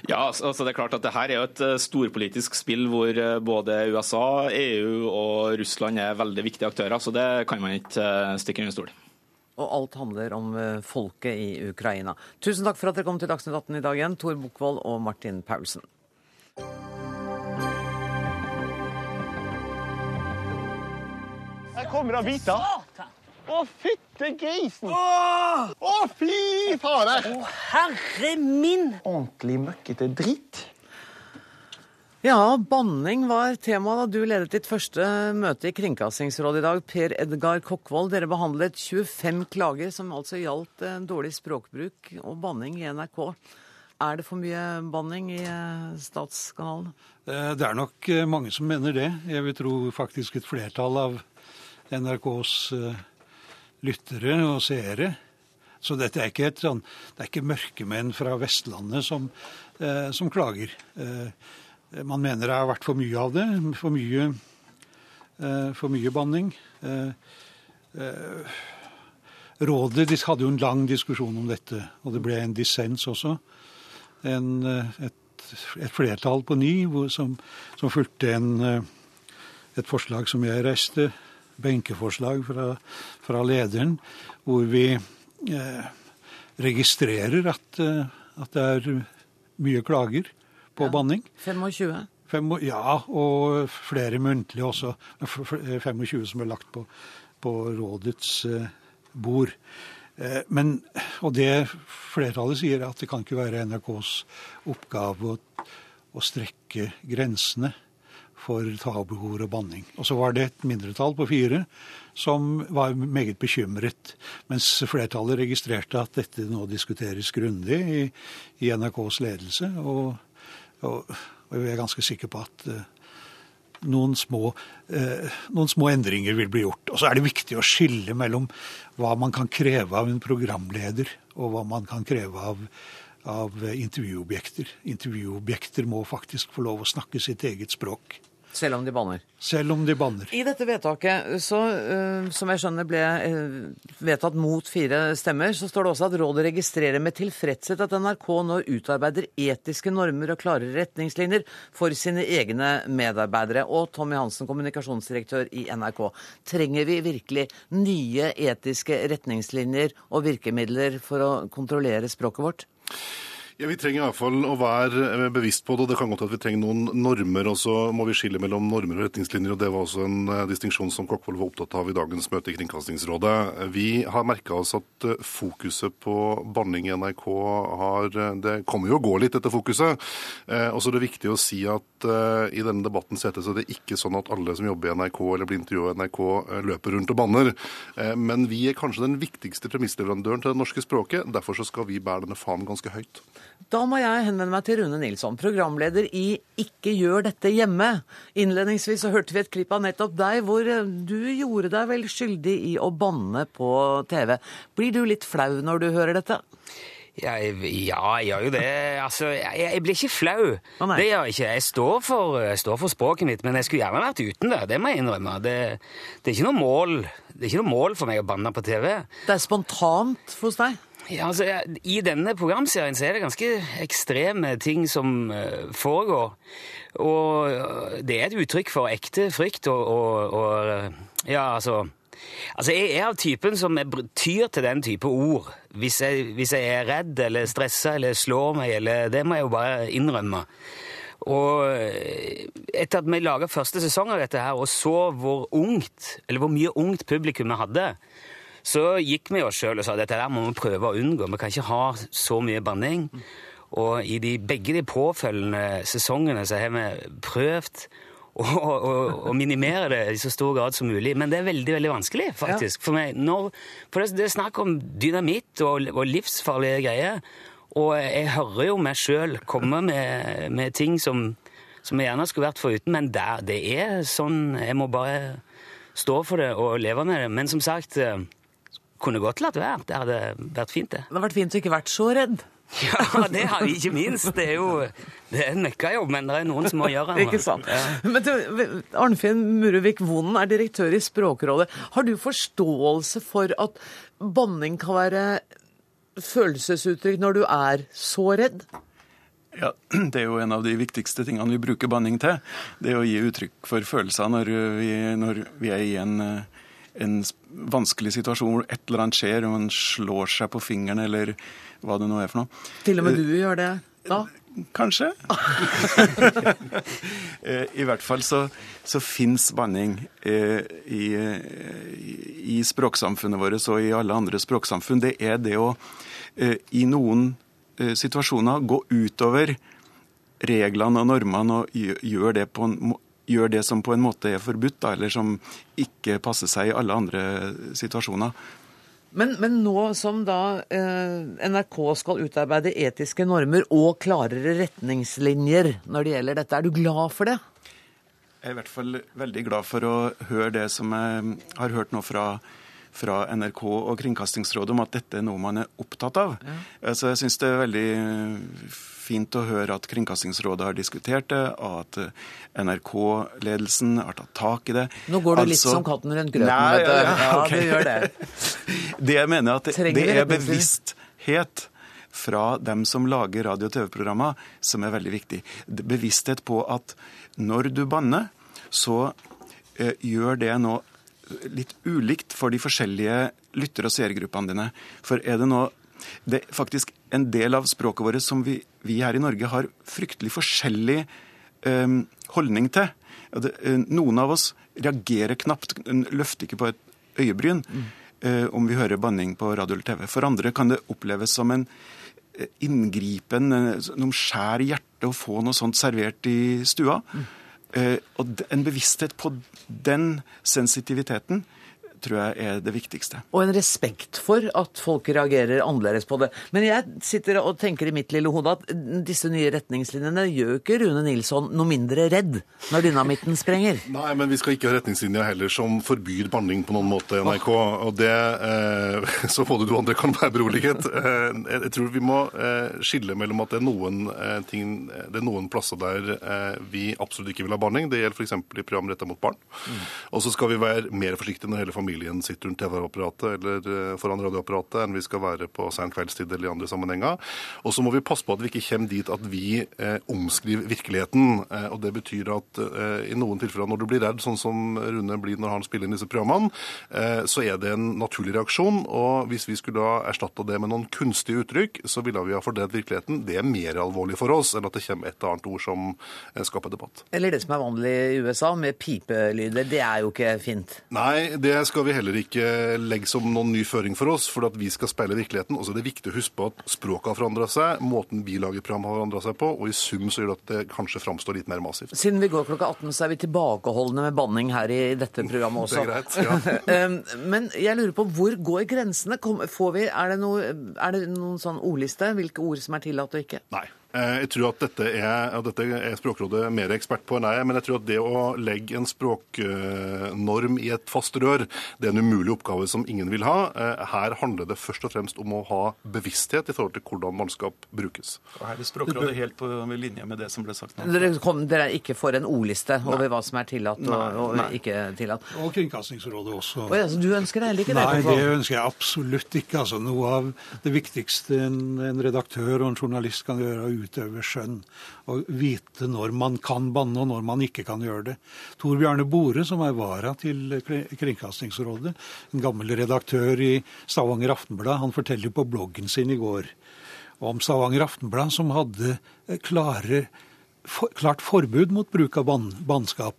Ja, altså det er klart at det her er jo et eh, storpolitisk spill hvor eh, både USA, EU og Russland er veldig viktige aktører, så det kan man ikke eh, stikke under stol og alt handler om eh, folket i Ukraina. Tusen takk for at dere kom til Dagsnytt 18 i dag igjen, Tor Bukkvold og Martin Paulsen. Jeg kommer av bita. Å, fytte grisen! Å, fy fare! Å, herre min! Ordentlig møkkete dritt. Ja, banning var tema da du ledet ditt første møte i Kringkastingsrådet i dag. Per Edgar Kokkvold, dere behandlet 25 klager som altså gjaldt eh, dårlig språkbruk og banning i NRK. Er det for mye banning i eh, statskanalen? Eh, det er nok mange som mener det. Jeg vil tro faktisk et flertall av NRKs lyttere og seere. Så dette er ikke, et, sånn, det er ikke mørkemenn fra Vestlandet som, som klager. Man mener det har vært for mye av det. For mye, eh, for mye banning. Eh, eh, rådet de hadde jo en lang diskusjon om dette, og det ble en dissens også. En, et, et, flertall på ni hvor, som, som fulgte en, et forslag som jeg reiste, benkeforslag fra, fra lederen, hvor vi eh, registrerer at, at, det er mye klager på ja. banning. 25? Fem, ja, og flere muntlige også. 25 som er lagt på, på rådets eh, bord. Eh, men, og det flertallet sier, at det kan ikke være NRKs oppgave å, å strekke grensene for tabuord og banning. Og så var det et mindretall på fire som var meget bekymret, mens flertallet registrerte at dette nå diskuteres grundig i, i NRKs ledelse. og og, jeg er ganske sikker på at uh, noen, små, uh, noen små, endringer vil bli gjort. Og så er det viktig å skille mellom hva man kan kreve av en programleder, og hva man kan kreve av, av intervjuobjekter. Intervjuobjekter må faktisk få lov å snakke sitt eget språk. Selv om de banner? Selv om de banner. I dette vedtaket, så, uh, som jeg skjønner ble uh, vedtatt mot fire stemmer, så står det også at rådet registrerer med tilfredshet at NRK nå utarbeider etiske normer og klare retningslinjer for sine egne medarbeidere. Og Tommy Hansen, kommunikasjonsdirektør i NRK. Trenger vi virkelig nye etiske retningslinjer og virkemidler for å kontrollere språket vårt? Ja, Vi trenger i hvert fall å være eh, bevisst på det. Det kan godt at vi trenger noen normer, og så må vi skille mellom normer og retningslinjer. og Det var også en uh, distinksjon som Kokkvold var opptatt av i dagens møte i Kringkastingsrådet. Vi har merka oss at uh, fokuset på banning i NRK har Det kommer jo å gå litt, dette fokuset. Og så er det viktig å si at i denne debatten settes det ikke sånn at alle som jobber i NRK eller blir intervjuet i NRK, løper rundt og banner. Men vi er kanskje den viktigste premissleverandøren til det norske språket. Derfor skal vi bære denne fanen ganske høyt. Da må jeg henvende meg til Rune Nilsson, programleder i Ikke gjør dette hjemme. Innledningsvis så hørte vi et klipp av nettopp deg, hvor eh, du gjorde deg vel skyldig i å banne på TV. Blir du litt flau når du hører dette? Ja, jeg, ja, jeg gjør jo det. Altså, jeg, jeg blir ikke flau. Oh, det gjør jeg ikke. Jeg står, for, jeg står, for, språket mitt, men jeg skulle gjerne vært uten det. Det må jeg innrømme. Det, det, er ikke noe mål. det er ikke noe mål for meg å banne på TV. Det er spontant hos deg? Ja, altså, I denne programserien så er det ganske ekstreme ting som uh, foregår. Og uh, det er et uttrykk for ekte frykt og, og, og uh, Ja, altså Altså, Jeg er av typen som tyr til den type ord hvis jeg, hvis jeg er redd eller stressa eller slår meg, eller Det må jeg jo bare innrømme. Og etter at vi laga første sesong av dette her, og så hvor ungt, eller hvor mye ungt publikum vi hadde, så gikk vi oss sjøl og sa dette der må vi prøve å unngå. Vi kan ikke ha så mye banning. Og i de, begge de påfølgende sesongene så har vi prøvd å, å, å minimere det i så stor grad som mulig. Men det er veldig veldig vanskelig, faktisk, for meg. Når, for det, det er snakk om dynamitt og, og livsfarlige greier. Og jeg hører jo meg sjøl komme med, med ting som, som jeg gjerne skulle vært foruten, men der, det er sånn Jeg må bare stå for det og leve med det. Men som sagt, eh, kunne godt latt være. Det hadde vært fint, det. Det hadde vært fint å ikke vært så redd. Ja, det har vi ikke minst. Det er jo det er en møkkajobb, men det er noen som må gjøre det. Ikke sant. Ja. Men Arnfinn Muruvik Vonen er direktør i Språkrådet. Har du forståelse for at banning kan være følelsesuttrykk når du er så redd? Ja, Det er jo en av de viktigste tingene vi bruker banning til. Det er å gi uttrykk for følelser når vi, når vi er i en, en vanskelig situasjon hvor et eller annet skjer, og man slår seg på fingeren eller hva det nå er for noe. Til og med du gjør det da? Kanskje. Eh, I hvert fall så, så fins banning eh, i, i, språksamfunnet vårt og i alle andre språksamfunn. Det er det å eh, i noen eh, situasjoner gå utover reglene og normene og gjø- gjøre det, på en, må- gjør det som på en måte er forbudt, da, eller som ikke passer seg i alle andre situasjoner. Men, men nå som da eh, NRK skal utarbeide etiske normer og klarere retningslinjer når det gjelder dette, er du glad for det? Jeg er i hvert fall veldig glad for å høre det som jeg har hørt nå fra, fra NRK og Kringkastingsrådet om at dette er noe man er opptatt av. Så jeg syns det er veldig fint å høre at Kringkastingsrådet har diskutert det, og at NRK-ledelsen har tatt tak i det. Nå går du litt Altså- som katten rundt grøten. Nei, du. ja, ja, ok. du gjør det. Det jeg mener at det, det er bevissthet fra dem som lager radio- og TV-programmer, som er veldig viktig. Bevissthet på at når du banner, så eh, gjør det noe litt ulikt for de forskjellige lytter- og seergruppene dine. For er det nå Det er faktisk en del av språket vårt som vi, vi her i Norge har fryktelig forskjellig eh, holdning til. Det, eh, noen av oss reagerer knapt, løfter ikke på et øyebryn eh, om vi hører banning på radio eller TV. For andre kan det oppleves som en eh, inngripen, noen noe skjær i hjertet å få noe sånt servert i stua. Eh, og en bevissthet på den sensitiviteten tror jeg er det viktigste. Og en respekt for at folk reagerer annerledes på det. Men jeg sitter og tenker i mitt lille hode at disse nye retningslinjene gjør jo ikke Rune Nilsson noe mindre redd når dynamitten sprenger. Nei, men vi skal ikke ha retningslinjer heller som forbyr banning på noen måte, NRK. Og det, eh, Så både du og andre kan være beroliget. Eh, jeg tror vi må eh, skille mellom at det er noen eh, ting Det er noen plasser der eh, vi absolutt ikke vil ha banning. Det gjelder f.eks. i program retta mot barn. Og så skal vi være mer forsiktige når hele familien sitter rundt TV-apparatet eller eh, foran radioapparatet enn vi skal være på sen kveldstid eller i andre sammenhenger. Og så må vi passe på at vi ikke kommer dit at vi eh, omskriver virkeligheten. Eh, og det betyr at eh, i noen tilfeller når du blir redd, sånn som Rune blir når han spiller inn disse programmene, eh, så er det en naturlig reaksjon. Og hvis vi skulle da erstatta det med noen kunstige uttrykk, så ville vi ha fordreid virkeligheten. Det er mer alvorlig for oss enn at det kommer et annet ord som eh, skaper debatt. Eller det som er vanlig i USA, med pipelyder. Det er jo ikke fint. Nei, det skal vi heller ikke legge som noen ny føring for oss, for at vi skal speile virkeligheten. Og så er det viktig å huske på at språket har forandra seg, måten vi lager program har forandra seg på, og i sum så gjør det at det kanskje framstår litt mer massivt. Siden vi går klokka 18, så er vi tilbakeholdne med banning her i dette programmet også. Det er greit, ja. Men jeg lurer på, hvor går grensene? Får vi, er, det noe, er det noen sånn ordliste? Hvilke ord som er tillatt og ikke? Nei. Eh, Jeg tror at dette er, at dette er Språkrådet mer ekspert på enn jeg er, men jeg tror at det å legge en språknorm i et fast rør, det er en umulig oppgave som ingen vil ha. Eh, Her handler det først og fremst om å ha bevissthet i forhold til hvordan mannskap brukes. Og her er Språkrådet helt på linje med det som ble sagt nå. Dere, kom, dere er ikke for en ordliste over hva som er tillatt og, og nei. ikke tillatt? Og Kringkastingsrådet også. Og, ja, så du ønsker det heller ikke? Nei, det, det ønsker jeg absolutt ikke. Altså, noe av det viktigste en, en redaktør og en journalist kan gjøre, er utøve skjønn. Og vite når man kan banne, og når man ikke kan gjøre det. Tor Bjarne Bore, som er vara til Kringkastingsrådet, en gammel redaktør i Stavanger Aftenblad, han forteller på bloggen sin i går om Stavanger Aftenblad, som hadde eh, klare, for, klart forbud mot bruk av ban, bannskap.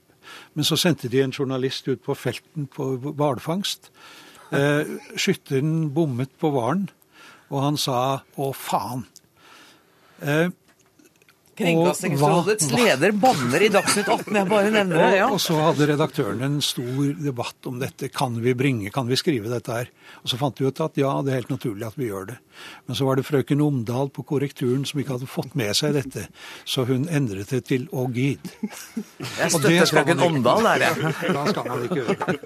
Men så sendte de en journalist ut på felten på hvalfangst. Eh, skytteren bommet på hvalen, og han sa 'å, faen'. Eh, Kringkastingsrådets leder banner i Dagsnytt 18, jeg bare nevner det. ja. Og, så hadde redaktøren en stor debatt om dette. Kan vi bringe, kan vi skrive dette her? Og så fant vi ut at ja, det er helt naturlig at vi gjør det. Men så var det frøken Omdal på korrekturen som ikke hadde fått med seg dette, så hun endret det til 'å gid'. Jeg støtter frøken Omdal der, jeg. Da skal man ikke gjøre det.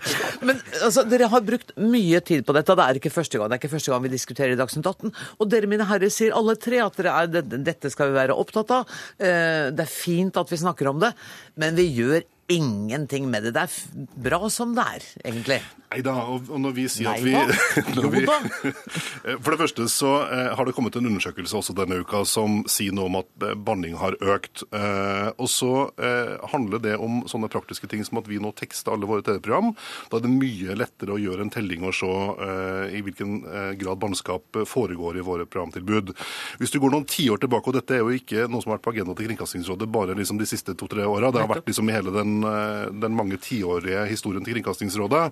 Men altså, dere har brukt mye tid på dette. Det er ikke første gang det er ikke første gang vi diskuterer i Dagsnytt 18. Og dere, mine herrer, sier alle tre at dere er, dette skal vi være opptatt av. Eh, Det er fint at vi snakker om det, men vi gjør ingenting med det. Det er bra som det er, egentlig. Nei da, og når vi sier Neida. at vi, vi. For det første så eh, har det kommet en undersøkelse også denne uka som sier noe om at eh, banning har økt. Eh, og så eh, handler det om sånne praktiske ting som at vi nå tekster alle våre TV-program. Da er det mye lettere å gjøre en telling og se eh, i hvilken eh, grad bannskap foregår i våre programtilbud. Hvis du går noen tiår tilbake, og dette er jo ikke noe som har vært på agendaen til Kringkastingsrådet bare liksom de siste to-tre åra, det har vært liksom i hele den, eh, den mange tiårige historien til Kringkastingsrådet.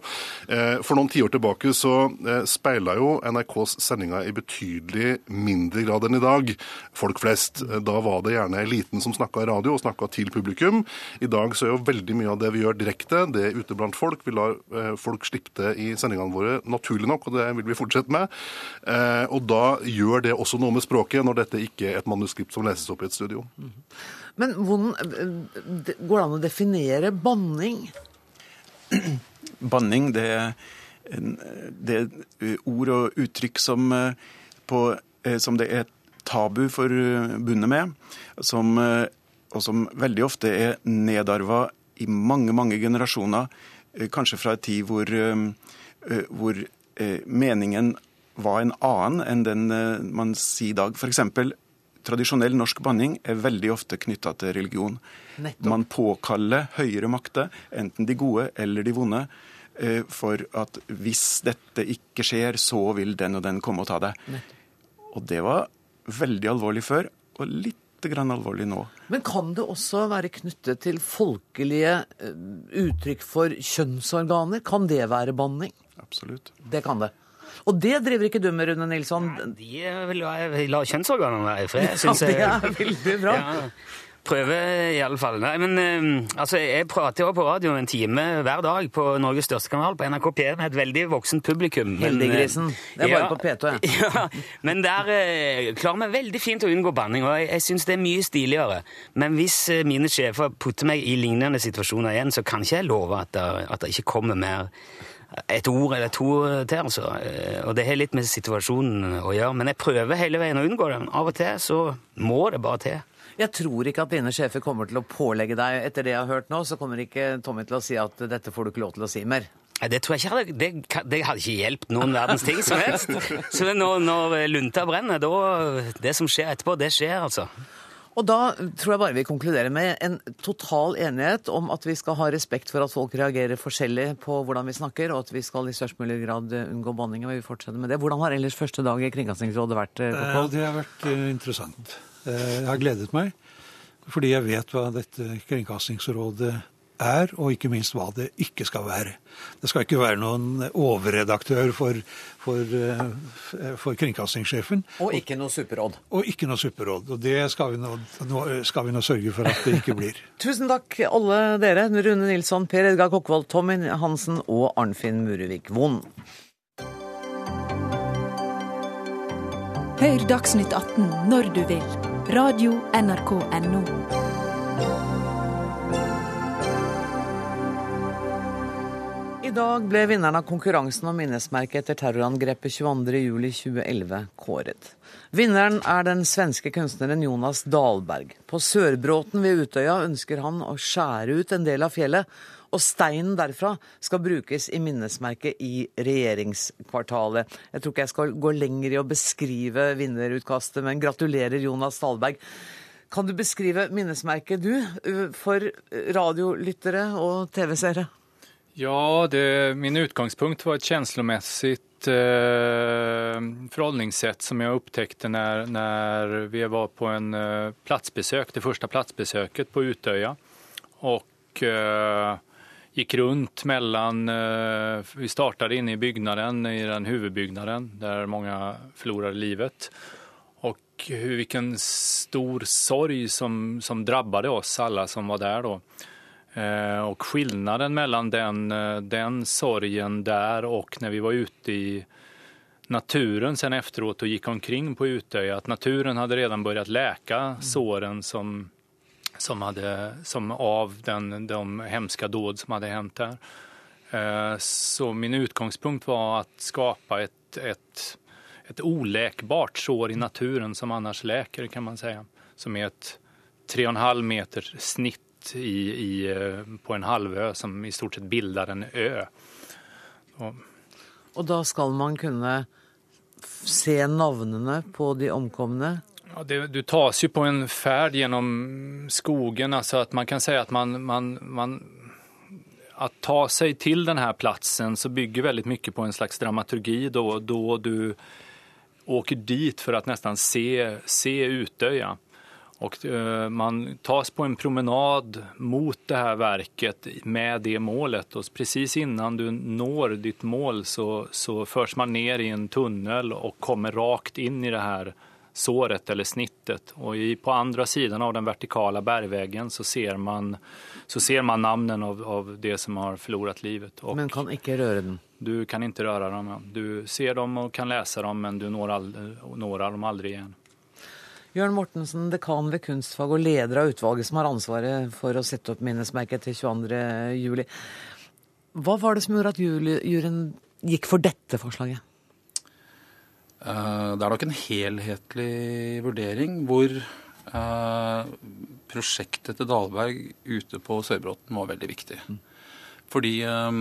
Eh, For noen tiår tilbake så eh, speila jo NRKs sendinger i betydelig mindre grad enn i dag folk flest. Da var det gjerne eliten som snakka i radio og snakka til publikum. I dag så er jo veldig mye av det vi gjør direkte, det er ute blant folk. Vi lar folk slippe det i sendingene våre, naturlig nok, og det vil vi fortsette med. Og da gjør det også noe med språket, når dette ikke er et manuskript som leses opp i et studio. Men hvordan eh, går det an å definere banning? Banning, det det er ord og uttrykk som, eh, på, eh, som det er tabu forbundet med, som, og som veldig ofte er nedarva i mange, mange generasjoner, kanskje fra en tid hvor, hvor meningen var en annen enn den man sier i dag. Eksempel, tradisjonell norsk banning er veldig ofte knytta til religion. Nettopp. Man påkaller høyere makter, enten de gode eller de vonde, eh, for at hvis dette ikke skjer, så vil den og den komme og ta deg. Og det var veldig alvorlig før, og litt grann alvorlig nå. Men kan det også være knyttet til folkelige eh, uttrykk for kjønnsorganer? Kan det være banning? Absolutt. Det kan det. Og det driver ikke du med, Rune Nilsson? Nei, De vil la, la kjønnsorganene være i fred, Ja, syns jeg. det er veldig bra. Ja, prøver i alle fall. Nei, men eh, altså, jeg prater jo på radio en time hver dag på Norges største kanal, på NRK P1, med et veldig voksent publikum. Eh, Heldiggrisen. Det er bare på P2, jeg. Ja, men der eh, klarer vi veldig fint å unngå banning, og jeg, jeg syns det er mye stiligere. Men hvis eh, mine sjefer putter meg i lignende situasjoner igjen, så kan ikke jeg love at det, at det ikke kommer mer et ord eller to til, altså. Eh, Og det har litt med situasjonen å gjøre. Men jeg prøver hele veien å unngå den. Av og til så må det bare til. Jeg tror ikke at dine sjefer kommer til å pålegge deg Etter det jeg har hørt nå, så kommer ikke Tommy til å si at dette får du ikke lov til å si mer. Det tror jeg ikke hadde, det, det hadde ikke hjulpet noen verdens ting som helst. Så når, når lunta brenner, da Det som skjer etterpå, det skjer, altså. Og da tror jeg bare vi konkluderer med en total enighet om at vi skal ha respekt for at folk reagerer forskjellig på hvordan vi snakker, og at vi skal i størst mulig grad unngå banning. Og vi fortsetter med det. Hvordan har ellers første dag i Kringkastingsrådet vært? eh, Ja, det har vært eh, interessant. Eh, Jeg har gledet meg, fordi jeg vet hva dette Kringkastingsrådet er, og ikke minst hva det ikke skal være. Det skal ikke være noen overredaktør for, for, eh, for kringkastingssjefen. Og ikke noe superråd. Og ikke noe supperåd. Og det skal vi, nå, nå skal vi nå sørge for at det ikke blir. Tusen takk, alle dere. Rune Nilsson, Per Edgar Kokkvold, Tommy Hansen og Arnfinn Murevik Vond. Hør Dagsnytt 18 når du vil. Radio NRK NO. Dag ble vinneren av konkurransen om minnesmerket etter terrorangrepet 22.07.2011 kåret. Vinneren er den svenske kunstneren Jonas Dahlberg. På Sørbråten ved Utøya ønsker han å skjære ut en del av fjellet, og steinen derfra skal brukes i minnesmerket i regjeringskvartalet. Jeg tror ikke jeg skal gå lenger i å beskrive vinnerutkastet, men gratulerer, Jonas Dahlberg. Kan du beskrive minnesmerket, du, for radiolyttere og TV-seere? Ja, det, min utgangspunkt var ett känslomässigt eh, förhållningssätt som jag upptäckte när, när vi var på en eh, det första platsbesöket på Utöja. Och eh, gick runt mellan, eh, vi startade inne i byggnaden, i den huvudbyggnaden där många förlorade livet. Och vilken stor sorg som, som drabbade oss alla som var där då. Eh, och skillnaden mellan den, eh, den sorgen där och när vi var ute i naturen sen efteråt och gick omkring på Utøya, att naturen hade redan börjat läka såren som, som, hade, som av den, de hemska dåd som hade hänt där. Eh, så min utgångspunkt var att skapa ett, ett, ett oläkbart sår i naturen som annars läker kan man säga. Som är ett 3,5 meter snitt i, i, eh, på en halvø som i stort sett bilder en ø. Og, og da skal man kunne se navnene på de omkomne? Ja, det, du tas jo på en ferd gjennom skogen, altså at man kan si at man, man, man att ta seg til denne här platsen så bygger veldig mye på en slags dramaturgi da, då du åker dit for å nesten se, se Utöja. Och eh, man tas på en promenad mot det här verket med det målet och precis innan du når ditt mål så, så förs man ner i en tunnel och kommer rakt in i det här såret eller snittet. Och i, på andra sidan av den vertikala bergväggen så ser man, så ser man namnen av, av det som har förlorat livet. Och men kan ikke røre den? Du kan inte röra dem. Ja. Du ser dem och kan läsa dem men du når, all, når dem aldri igjen. Jørn Mortensen, dekan ved kunstfag og leder av utvalget som har ansvaret for å sette opp minnesmerket til 22.07. Hva var det som gjorde at juryen gikk for dette forslaget? Eh, det er nok en helhetlig vurdering hvor eh, prosjektet til Dalberg ute på Sørbråten var veldig viktig. Fordi eh,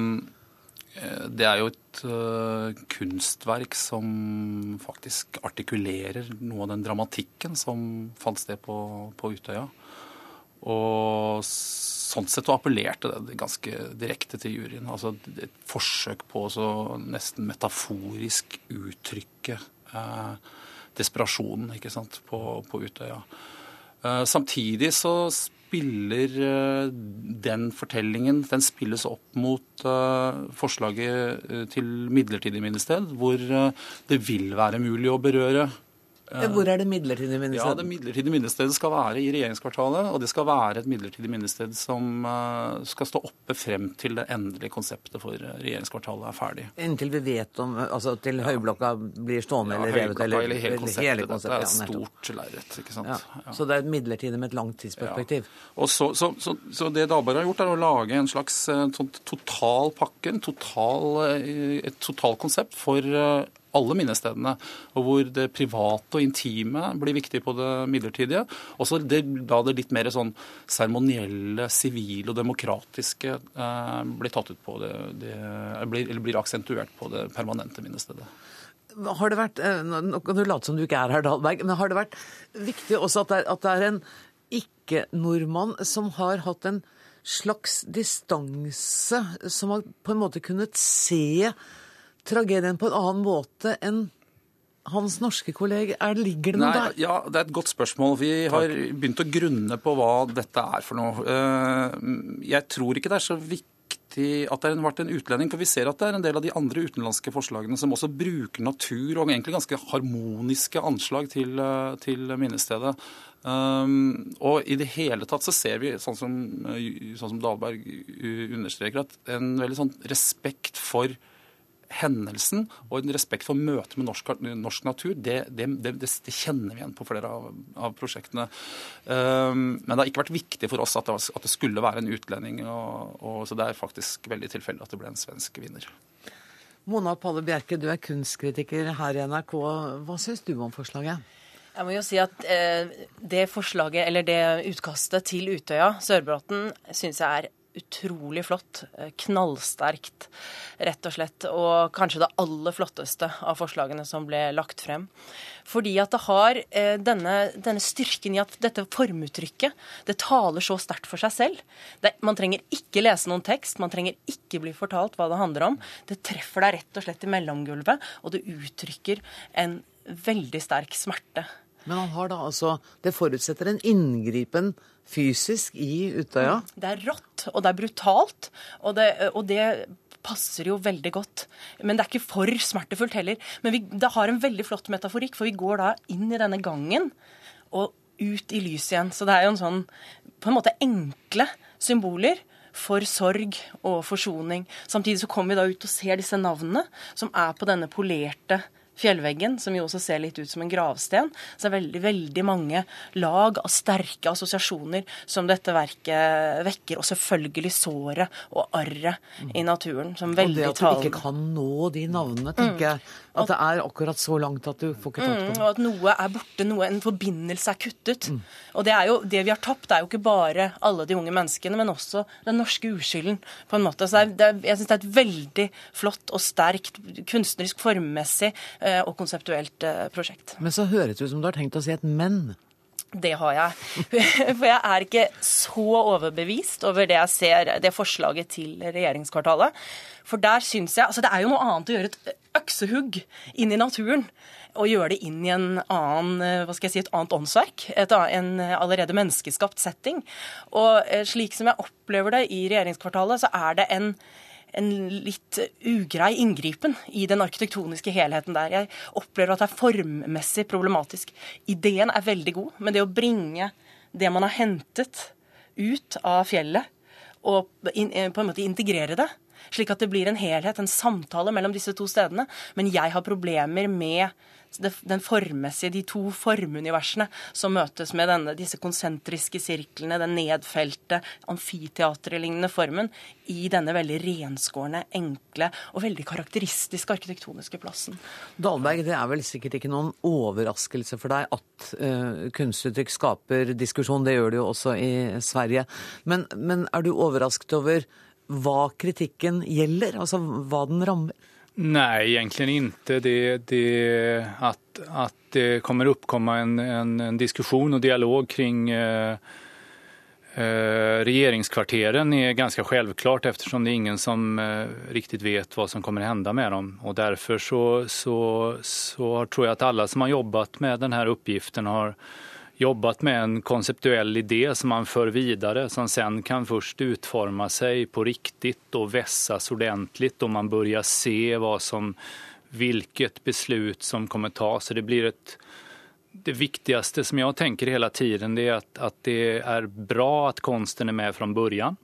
det er jo et kunstverk som faktisk artikulerer noe av den dramatikken som fant sted på, på Utøya. Og sånn sett så appellerte det ganske direkte til juryen. Altså et forsøk på å nesten metaforisk uttrykke eh, desperasjonen på, på Utøya. Eh, samtidig så spiller eh, den fortellingen den spilles opp mot eh, forslaget eh, til midlertidig minnested, hvor det vil være mulig å berøre hvor er det midlertidige minnestedet? Ja, Det midlertidige minnestedet skal være i regjeringskvartalet. Og det skal være et midlertidig minnested som uh, skal stå oppe frem til det endelige konseptet for regjeringskvartalet er ferdig. Inntil vi vet om Altså til Høyblokka blir stående ja, eller revet? Eller, eller hele konseptet. Hele konseptet det er et stort lerret. ikke sant. Ja. Så det er et midlertidig med et langt tidsperspektiv? Og så, så, så, så, det Dahlberg har gjort, er å lage en slags uh, total pakke, en total, et totalkonsept for alle minnestedene, og hvor det private og intime blir viktig på det midlertidige. Og så da det litt mer sånn seremonielle, sivile og demokratiske eh, blir tatt ut på det, det blir, eller blir aksentuert på det permanente minnestedet. Har det vært, eh, Nå kan du late som du ikke er her, Dahlberg, men har det vært viktig også at det er, at det er en ikke-nordmann som har hatt en slags distanse, som har på en måte kunnet se tragedien på en annen måte enn hans norske kolleger? Ligger det noe Nei, der? Ja, Det er et godt spørsmål. Vi har begynt å grunne på hva dette er for noe. Eh, jeg tror ikke det er så viktig at det har vært en utlending, for vi ser at det er en del av de andre utenlandske forslagene som også bruker natur og egentlig ganske harmoniske anslag til, eh, til minnestedet. Um, og i det hele tatt så ser vi, sånn som, sånn som Dahlberg understreker, at en veldig sånn respekt for hendelsen og en respekt for møtet med norsk, norsk natur, det, det, det, det, kjenner vi igjen på flere av, av prosjektene. Um, men det har ikke vært viktig for oss at det, at skulle være en utlending. Og, og, så det er faktisk veldig tilfeldig at det ble en svensk vinner. Mona Palle Bjerke, du er kunstkritiker her i NRK. Hva syns du om forslaget? Jeg må jo si at eh, Det forslaget, eller det utkastet til Utøya, Sørbråten, syns jeg er utrolig flott. Eh, knallsterkt, rett og slett. Og kanskje det aller flotteste av forslagene som ble lagt frem. Fordi at det har eh, denne, denne, styrken i at dette formuttrykket det taler så sterkt for seg selv. Det, man trenger ikke lese noen tekst, man trenger ikke bli fortalt hva det handler om. Det treffer deg rett og slett i mellomgulvet, og det uttrykker en veldig sterk smerte. Men han har da altså Det forutsetter en inngripen fysisk i Utøya? Det er rått, og det er brutalt. Og det, og det passer jo veldig godt. Men det er ikke for smertefullt heller. Men vi, det har en veldig flott metaforikk, for vi går da inn i denne gangen og ut i lyset igjen. Så det er jo en sånn på en måte enkle symboler for sorg og forsoning. Samtidig så kommer vi da ut og ser disse navnene, som er på denne polerte fjellveggen, som jo også ser litt ut som en gravsten. Så det er veldig, veldig mange lag av sterke assosiasjoner som dette verket vekker. Og selvfølgelig såret og arret i naturen, som veldig Og det at du ikke kan nå de navnene, tenker jeg. At det er akkurat så langt at du får ikke tatt på Mm, og at noe er borte, noe, en forbindelse er kuttet. Og det, er jo, det vi har tapt, er jo ikke bare alle de unge menneskene, men også den norske uskylden. på en måte. Så det er, det er, jeg syns det er et veldig flott og sterkt kunstnerisk, formmessig eh, og konseptuelt eh, prosjekt. Men så høres det ut som du har tenkt å si et men. Det har jeg. For jeg er ikke så overbevist over det jeg ser, det forslaget til regjeringskvartalet. For der syns jeg Altså, det er jo noe annet å gjøre et øksehugg inn i naturen. Og gjøre det inn i en annen, eh, hva skal jeg si, et annet åndsverk. Et, en allerede menneskeskapt setting. Og eh, slik som jeg opplever det i regjeringskvartalet, så er det en en litt ugrei inngripen i den arkitektoniske helheten der. Jeg opplever at det er formmessig problematisk. Ideen er veldig god, men det å bringe det man har hentet ut av fjellet, og eh, på en måte integrere det, slik at det blir en helhet, en samtale mellom disse to stedene. Men jeg har problemer med den formmessige, de to formuniversene som møtes med denne, disse konsentriske sirklene, den nedfelte, amfiteaterlignende formen, i denne veldig renskårne, enkle og veldig karakteristiske arkitektoniske plassen. Dahlberg, det er vel sikkert ikke noen overraskelse for deg at uh, kunstuttrykk skaper diskusjon. Det gjør det jo også i Sverige. Men, men er du overrasket over hva kritikken gjelder? Altså hva den rammer? Nej, egentligen inte. Det, det, att, att det kommer uppkomma en, en, en diskussion och dialog kring eh, eh, regeringskvarteren är ganska självklart eftersom det är ingen som eh, riktigt vet vad som kommer hända med dem. Och därför så, så, så tror jag att alla som har jobbat med den här uppgiften har jobbat med en konseptuell idé som man för vidare som sen kan först utforma sig på riktigt och vässas ordentligt och man börjar se vad som, vilket beslut som kommer tas. Så det blir ett det viktigaste som jag tänker hela tiden det är att, att det är bra att konsten är med från början.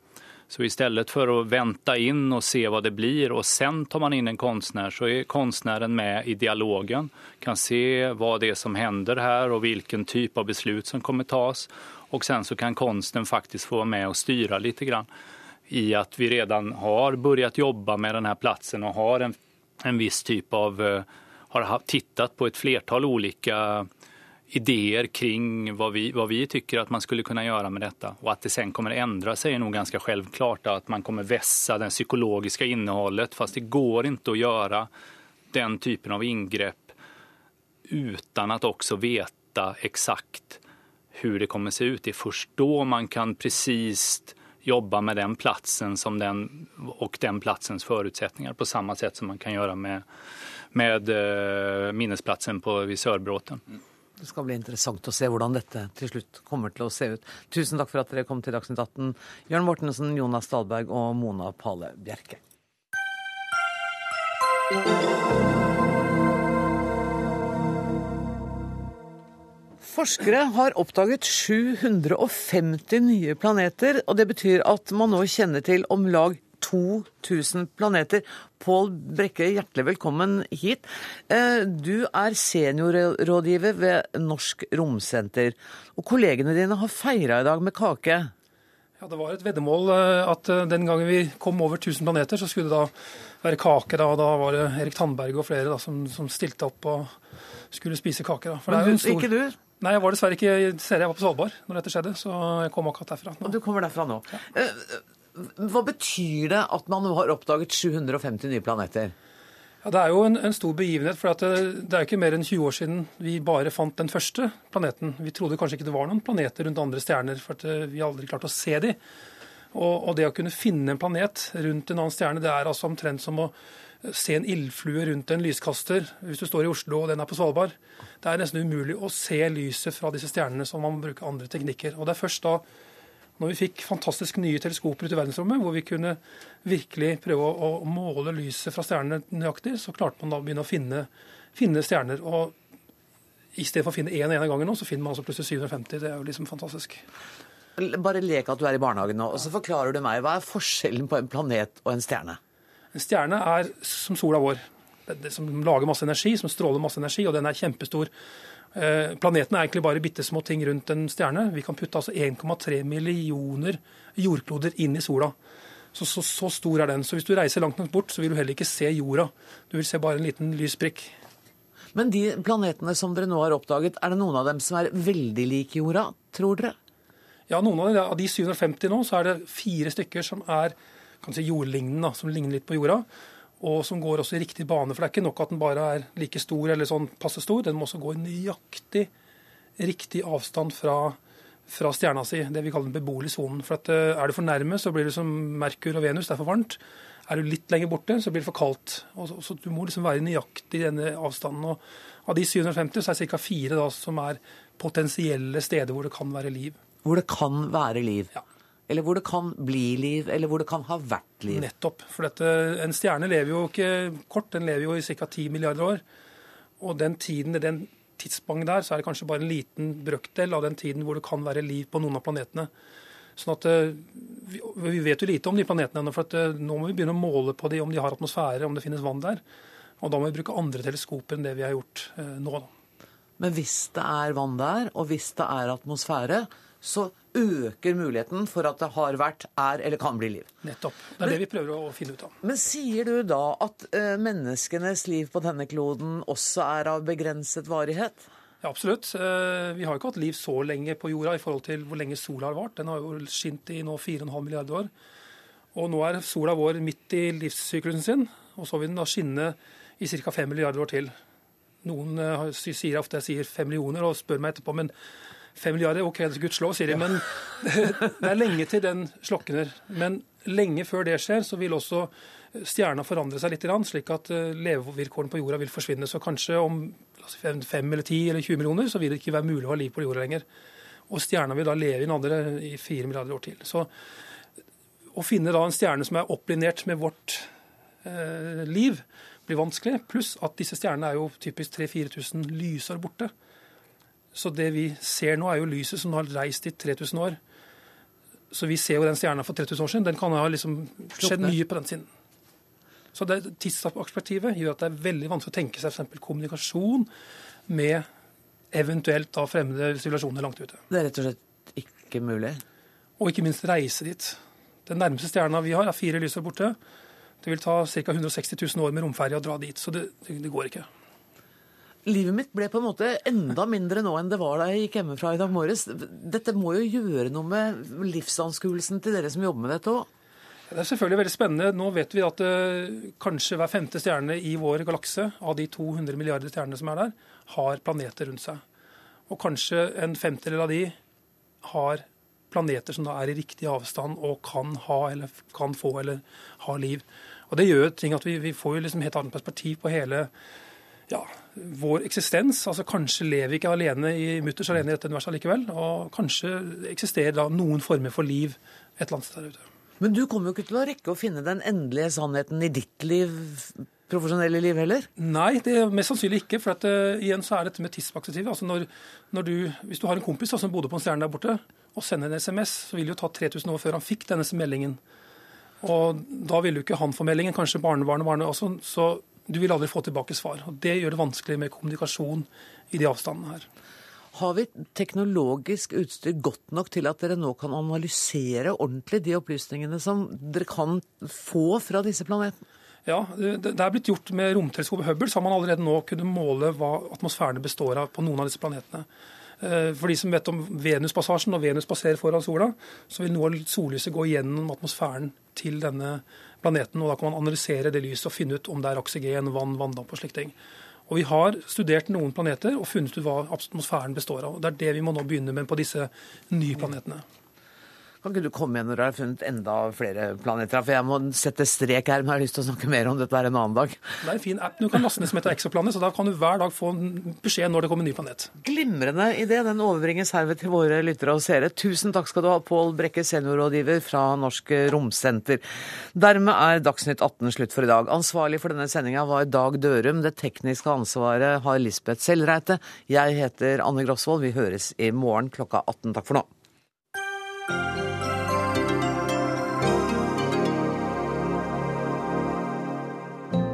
Så istället för att vänta in och se vad det blir och sen tar man in en konstnär så är konstnären med i dialogen, kan se vad det är som händer här och vilken typ av beslut som kommer tas. Och sen så kan konsten faktiskt få vara med och styra lite grann i att vi redan har börjat jobba med den här platsen och har en, en viss typ av, eh, har ha- tittat på ett flertal olika idéer kring vad vi, vad vi tycker att man skulle kunna göra med detta. Och att det sen kommer ändra sig är nog ganska självklart. Att man kommer vässa det psykologiska innehållet. Fast det går inte att göra den typen av ingrepp utan att också veta exakt hur det kommer se ut. Det är först då man kan precis jobba med den platsen som den, och den platsens förutsättningar på samma sätt som man kan göra med, med eh, minnesplatsen på, vid Sörbråten. Det skal bli interessant å se hvordan dette til slutt kommer til å se ut. Tusen takk for at dere kom til Dagsnytt 18, Jørn Mortensen, Jonas Dahlberg og Mona Pale Bjerke. Forskere har oppdaget 750 nye planeter, og det betyr at man nå kjenner til om lag 2000 planeter. Pål Brekke, hjertelig velkommen hit. Eh, Du er seniorrådgiver ved Norsk Romsenter, og kollegene dine har feira i dag med kake. Ja, Det var et veddemål eh, at eh, den gangen vi kom over 1000 planeter, så skulle det da være kake. Da, da var det Erik Tandberg og flere da, som, som stilte opp og skulle spise kake. Da. For Men det jo en stor- ikke du? Nei, jeg var dessverre ikke i. Jeg var på Svalbard når dette skjedde, så jeg kom akkurat derfra. Og du kommer derfra nå. Eh, Hva betyr det at man har oppdaget 750 nye planeter? Ja, Det er jo en, en stor begivenhet, for det, det er jo ikke mer enn 20 år siden vi bare fant den første planeten. Vi trodde kanskje ikke det var noen planeter rundt andre stjerner, for eh, vi aldri klarte å se de. Og, og det å kunne finne en planet rundt en annen stjerne, det er altså omtrent som å se en ildflue rundt en lyskaster. Hvis du står i Oslo og den er på Svalbard. Det er nesten umulig å se lyset fra disse stjernene, så man må bruke andre teknikker. Og det er først da Når vi fikk fantastisk nye teleskoper ute i verdensrommet, hvor vi kunne virkelig prøve å, å måle lyset fra stjernene nøyaktig, så klarte man da å begynne å finne, finne stjerner. Og i stedet for å finne én en ene gangen nå, så finner man altså plutselig 750. Det er jo liksom fantastisk. Bare lek at du er i barnehagen nå, og så forklarer du meg hva er forskjellen på en planet og en stjerne? En stjerne er som sola vår. Det som lager masse energi, som stråler masse energi, og den er kjempestor. Eh, planeten er egentlig bare bitte små ting rundt en stjerne. Vi kan putte altså 1,3 millioner jordkloder inn i sola. Så, så, så, stor er den. Så hvis du reiser langt nok bort, så vil du heller ikke se jorda. Du vil se bare en liten lys prikk. Men de planetene som dere nå har oppdaget, er det noen av dem som er veldig like jorda, tror dere? Ja, noen av de, av de 750 nå, så er det fire stykker som er si, jordlignende, som ligner litt på jorda. Og som går også i riktig bane. For det er ikke nok at den bare er like stor eller sånn passe stor. Den må også gå i nøyaktig riktig avstand fra, fra stjerna si, det vi kaller den beboelige sonen. For at, eh, er du for nærme, så blir det som Merkur og Venus, det er for varmt. Er du litt lenger borte, så blir det for kaldt. Og så, så Du må liksom være nøyaktig i denne avstanden. Og av de 750 så er det ca. fire da, som er potensielle steder hvor det kan være liv. Hvor det kan være liv. Ja. Eller hvor det kan bli liv, eller hvor det kan ha vært liv. Nettopp. For dette, en stjerne lever jo ikke kort, den lever jo i ca. 10 milliarder år. Og den tiden, den tidsbanken der, så er det kanskje bare en liten brøkdel av den tiden hvor det kan være liv på noen av planetene. Sånn at eh, Vi vet jo lite om de planetene ennå, for at eh, nå må vi begynne å måle på de, om de har atmosfære, om det finnes vann der. Og da må vi bruke andre teleskoper enn det vi har gjort eh, nå. Da. Men hvis det er vann der, og hvis det er atmosfære, så øker muligheten for at det har vært, er eller kan bli liv. Nettopp. Det er men, det vi prøver å finne ut av. Men sier du da at uh, menneskenes liv på denne kloden også er av begrenset varighet? Ja, absolutt. Uh, vi har ikke hatt liv så lenge på jorda i forhold til hvor lenge sola har vart. Den har jo skint i nå 4,5 milliarder år. Og nå er sola vår midt i livssyklusen sin, og så vil den da skinne i ca. 5 milliarder år til. Noen uh, sier ofte jeg sier 5 millioner og spør meg etterpå, men Fem milliarder, OK, det er gudskjelov, sier de. Men det er lenge til den slokner. Men lenge før det skjer, så vil også stjerna forandre seg litt, slik at eh, levevilkårene på jorda vil forsvinne. Så kanskje om fem eller ti eller 20 millioner, så vil det ikke være mulig å ha liv på jorda lenger. Og stjerna vil da leve i en andre i fire milliarder år til. Så å finne da en stjerne som er opplinert med vårt eh, liv, blir vanskelig. Pluss at disse stjernene er jo typisk 3000-4000 lysår borte. Så det vi ser nå, er jo lyset som har reist i 3000 år. Så vi ser jo den stjerna for 3000 år siden. Den kan ha liksom skjedd mye på den siden. Så det tidsperspektivet gjør at det er veldig vanskelig å tenke seg f.eks. kommunikasjon med eventuelt da fremmede sivilisasjoner langt ute. Det er rett og slett ikke mulig? Og ikke minst reise dit. Den nærmeste stjerna vi har, er fire lysår borte. Det vil ta ca. 160 000 år med romferje å dra dit, så det, det går ikke. Livet mitt ble på en måte enda mindre nå enn det var da jeg gikk hjemmefra i dag morges. Dette må jo gjøre noe med livsanskuelsen til dere som jobber med dette òg? Det er selvfølgelig veldig spennende. Nå vet vi at uh, kanskje hver femte stjerne i vår galakse, av de 200 milliarder stjernene som er der, har planeter rundt seg. Og kanskje en femtedel av de har planeter som da er i riktig avstand og kan ha eller kan få eller ha liv. Og Det gjør ting at vi, vi får jo liksom helt annet perspektiv på hele ja, vår eksistens. altså Kanskje lever vi ikke alene i mutters alene i dette universet likevel. Og kanskje eksisterer da noen former for liv et eller annet sted der ute. Men du kommer jo ikke til å rekke å finne den endelige sannheten i ditt liv, profesjonelle liv heller? Nei, det er mest sannsynlig ikke. For at, uh, igjen så er dette med tidsperspektivet. Altså når, når du, hvis du har en kompis da, som bodde på en stjerne der borte, og sender en SMS, så vil det jo ta 3000 år før han fikk denne meldingen. Og da ville jo ikke han få meldingen, kanskje barnebarnet barne også. Så du vil aldri få tilbake svar. og Det gjør det vanskelig med kommunikasjon i de avstandene her. Har vi teknologisk utstyr godt nok til at dere nå kan analysere ordentlig de opplysningene som dere kan få fra disse planetene? Ja, det er blitt gjort med romteleskopet Hubble, så har man allerede nå kunnet måle hva atmosfærene består av på noen av disse planetene. Eh, for de som vet om Venuspassasjen, når Venus passerer foran sola, så vil noe av sollyset gå gjennom atmosfæren til denne planeten. Og Da kan man analysere det lyset og finne ut om det er oksygen, vann, vanndamp og slike ting. Og Vi har studert noen planeter og funnet ut hva atmosfæren består av. Det er det vi må nå begynne med på disse nye planetene. Kan ikke du komme igjen når du har funnet enda flere planeter? For jeg må sette strek her, men jeg har lyst til å snakke mer om dette en annen dag. Det er en fin app du kan laste ned som heter Exoplanet, så da kan du hver dag få beskjed når det kommer en ny planet. Glimrende idé. Den overbringes herved til våre lyttere og seere. Tusen takk skal du ha, Pål Brekke, seniorrådgiver fra Norsk Romsenter. Dermed er Dagsnytt 18 slutt for i dag. Ansvarlig for denne sendinga var Dag Dørum. Det tekniske ansvaret har Lisbeth Sellreite. Jeg heter Anne Grosvold. Vi høres i morgen klokka 18. Takk for nå.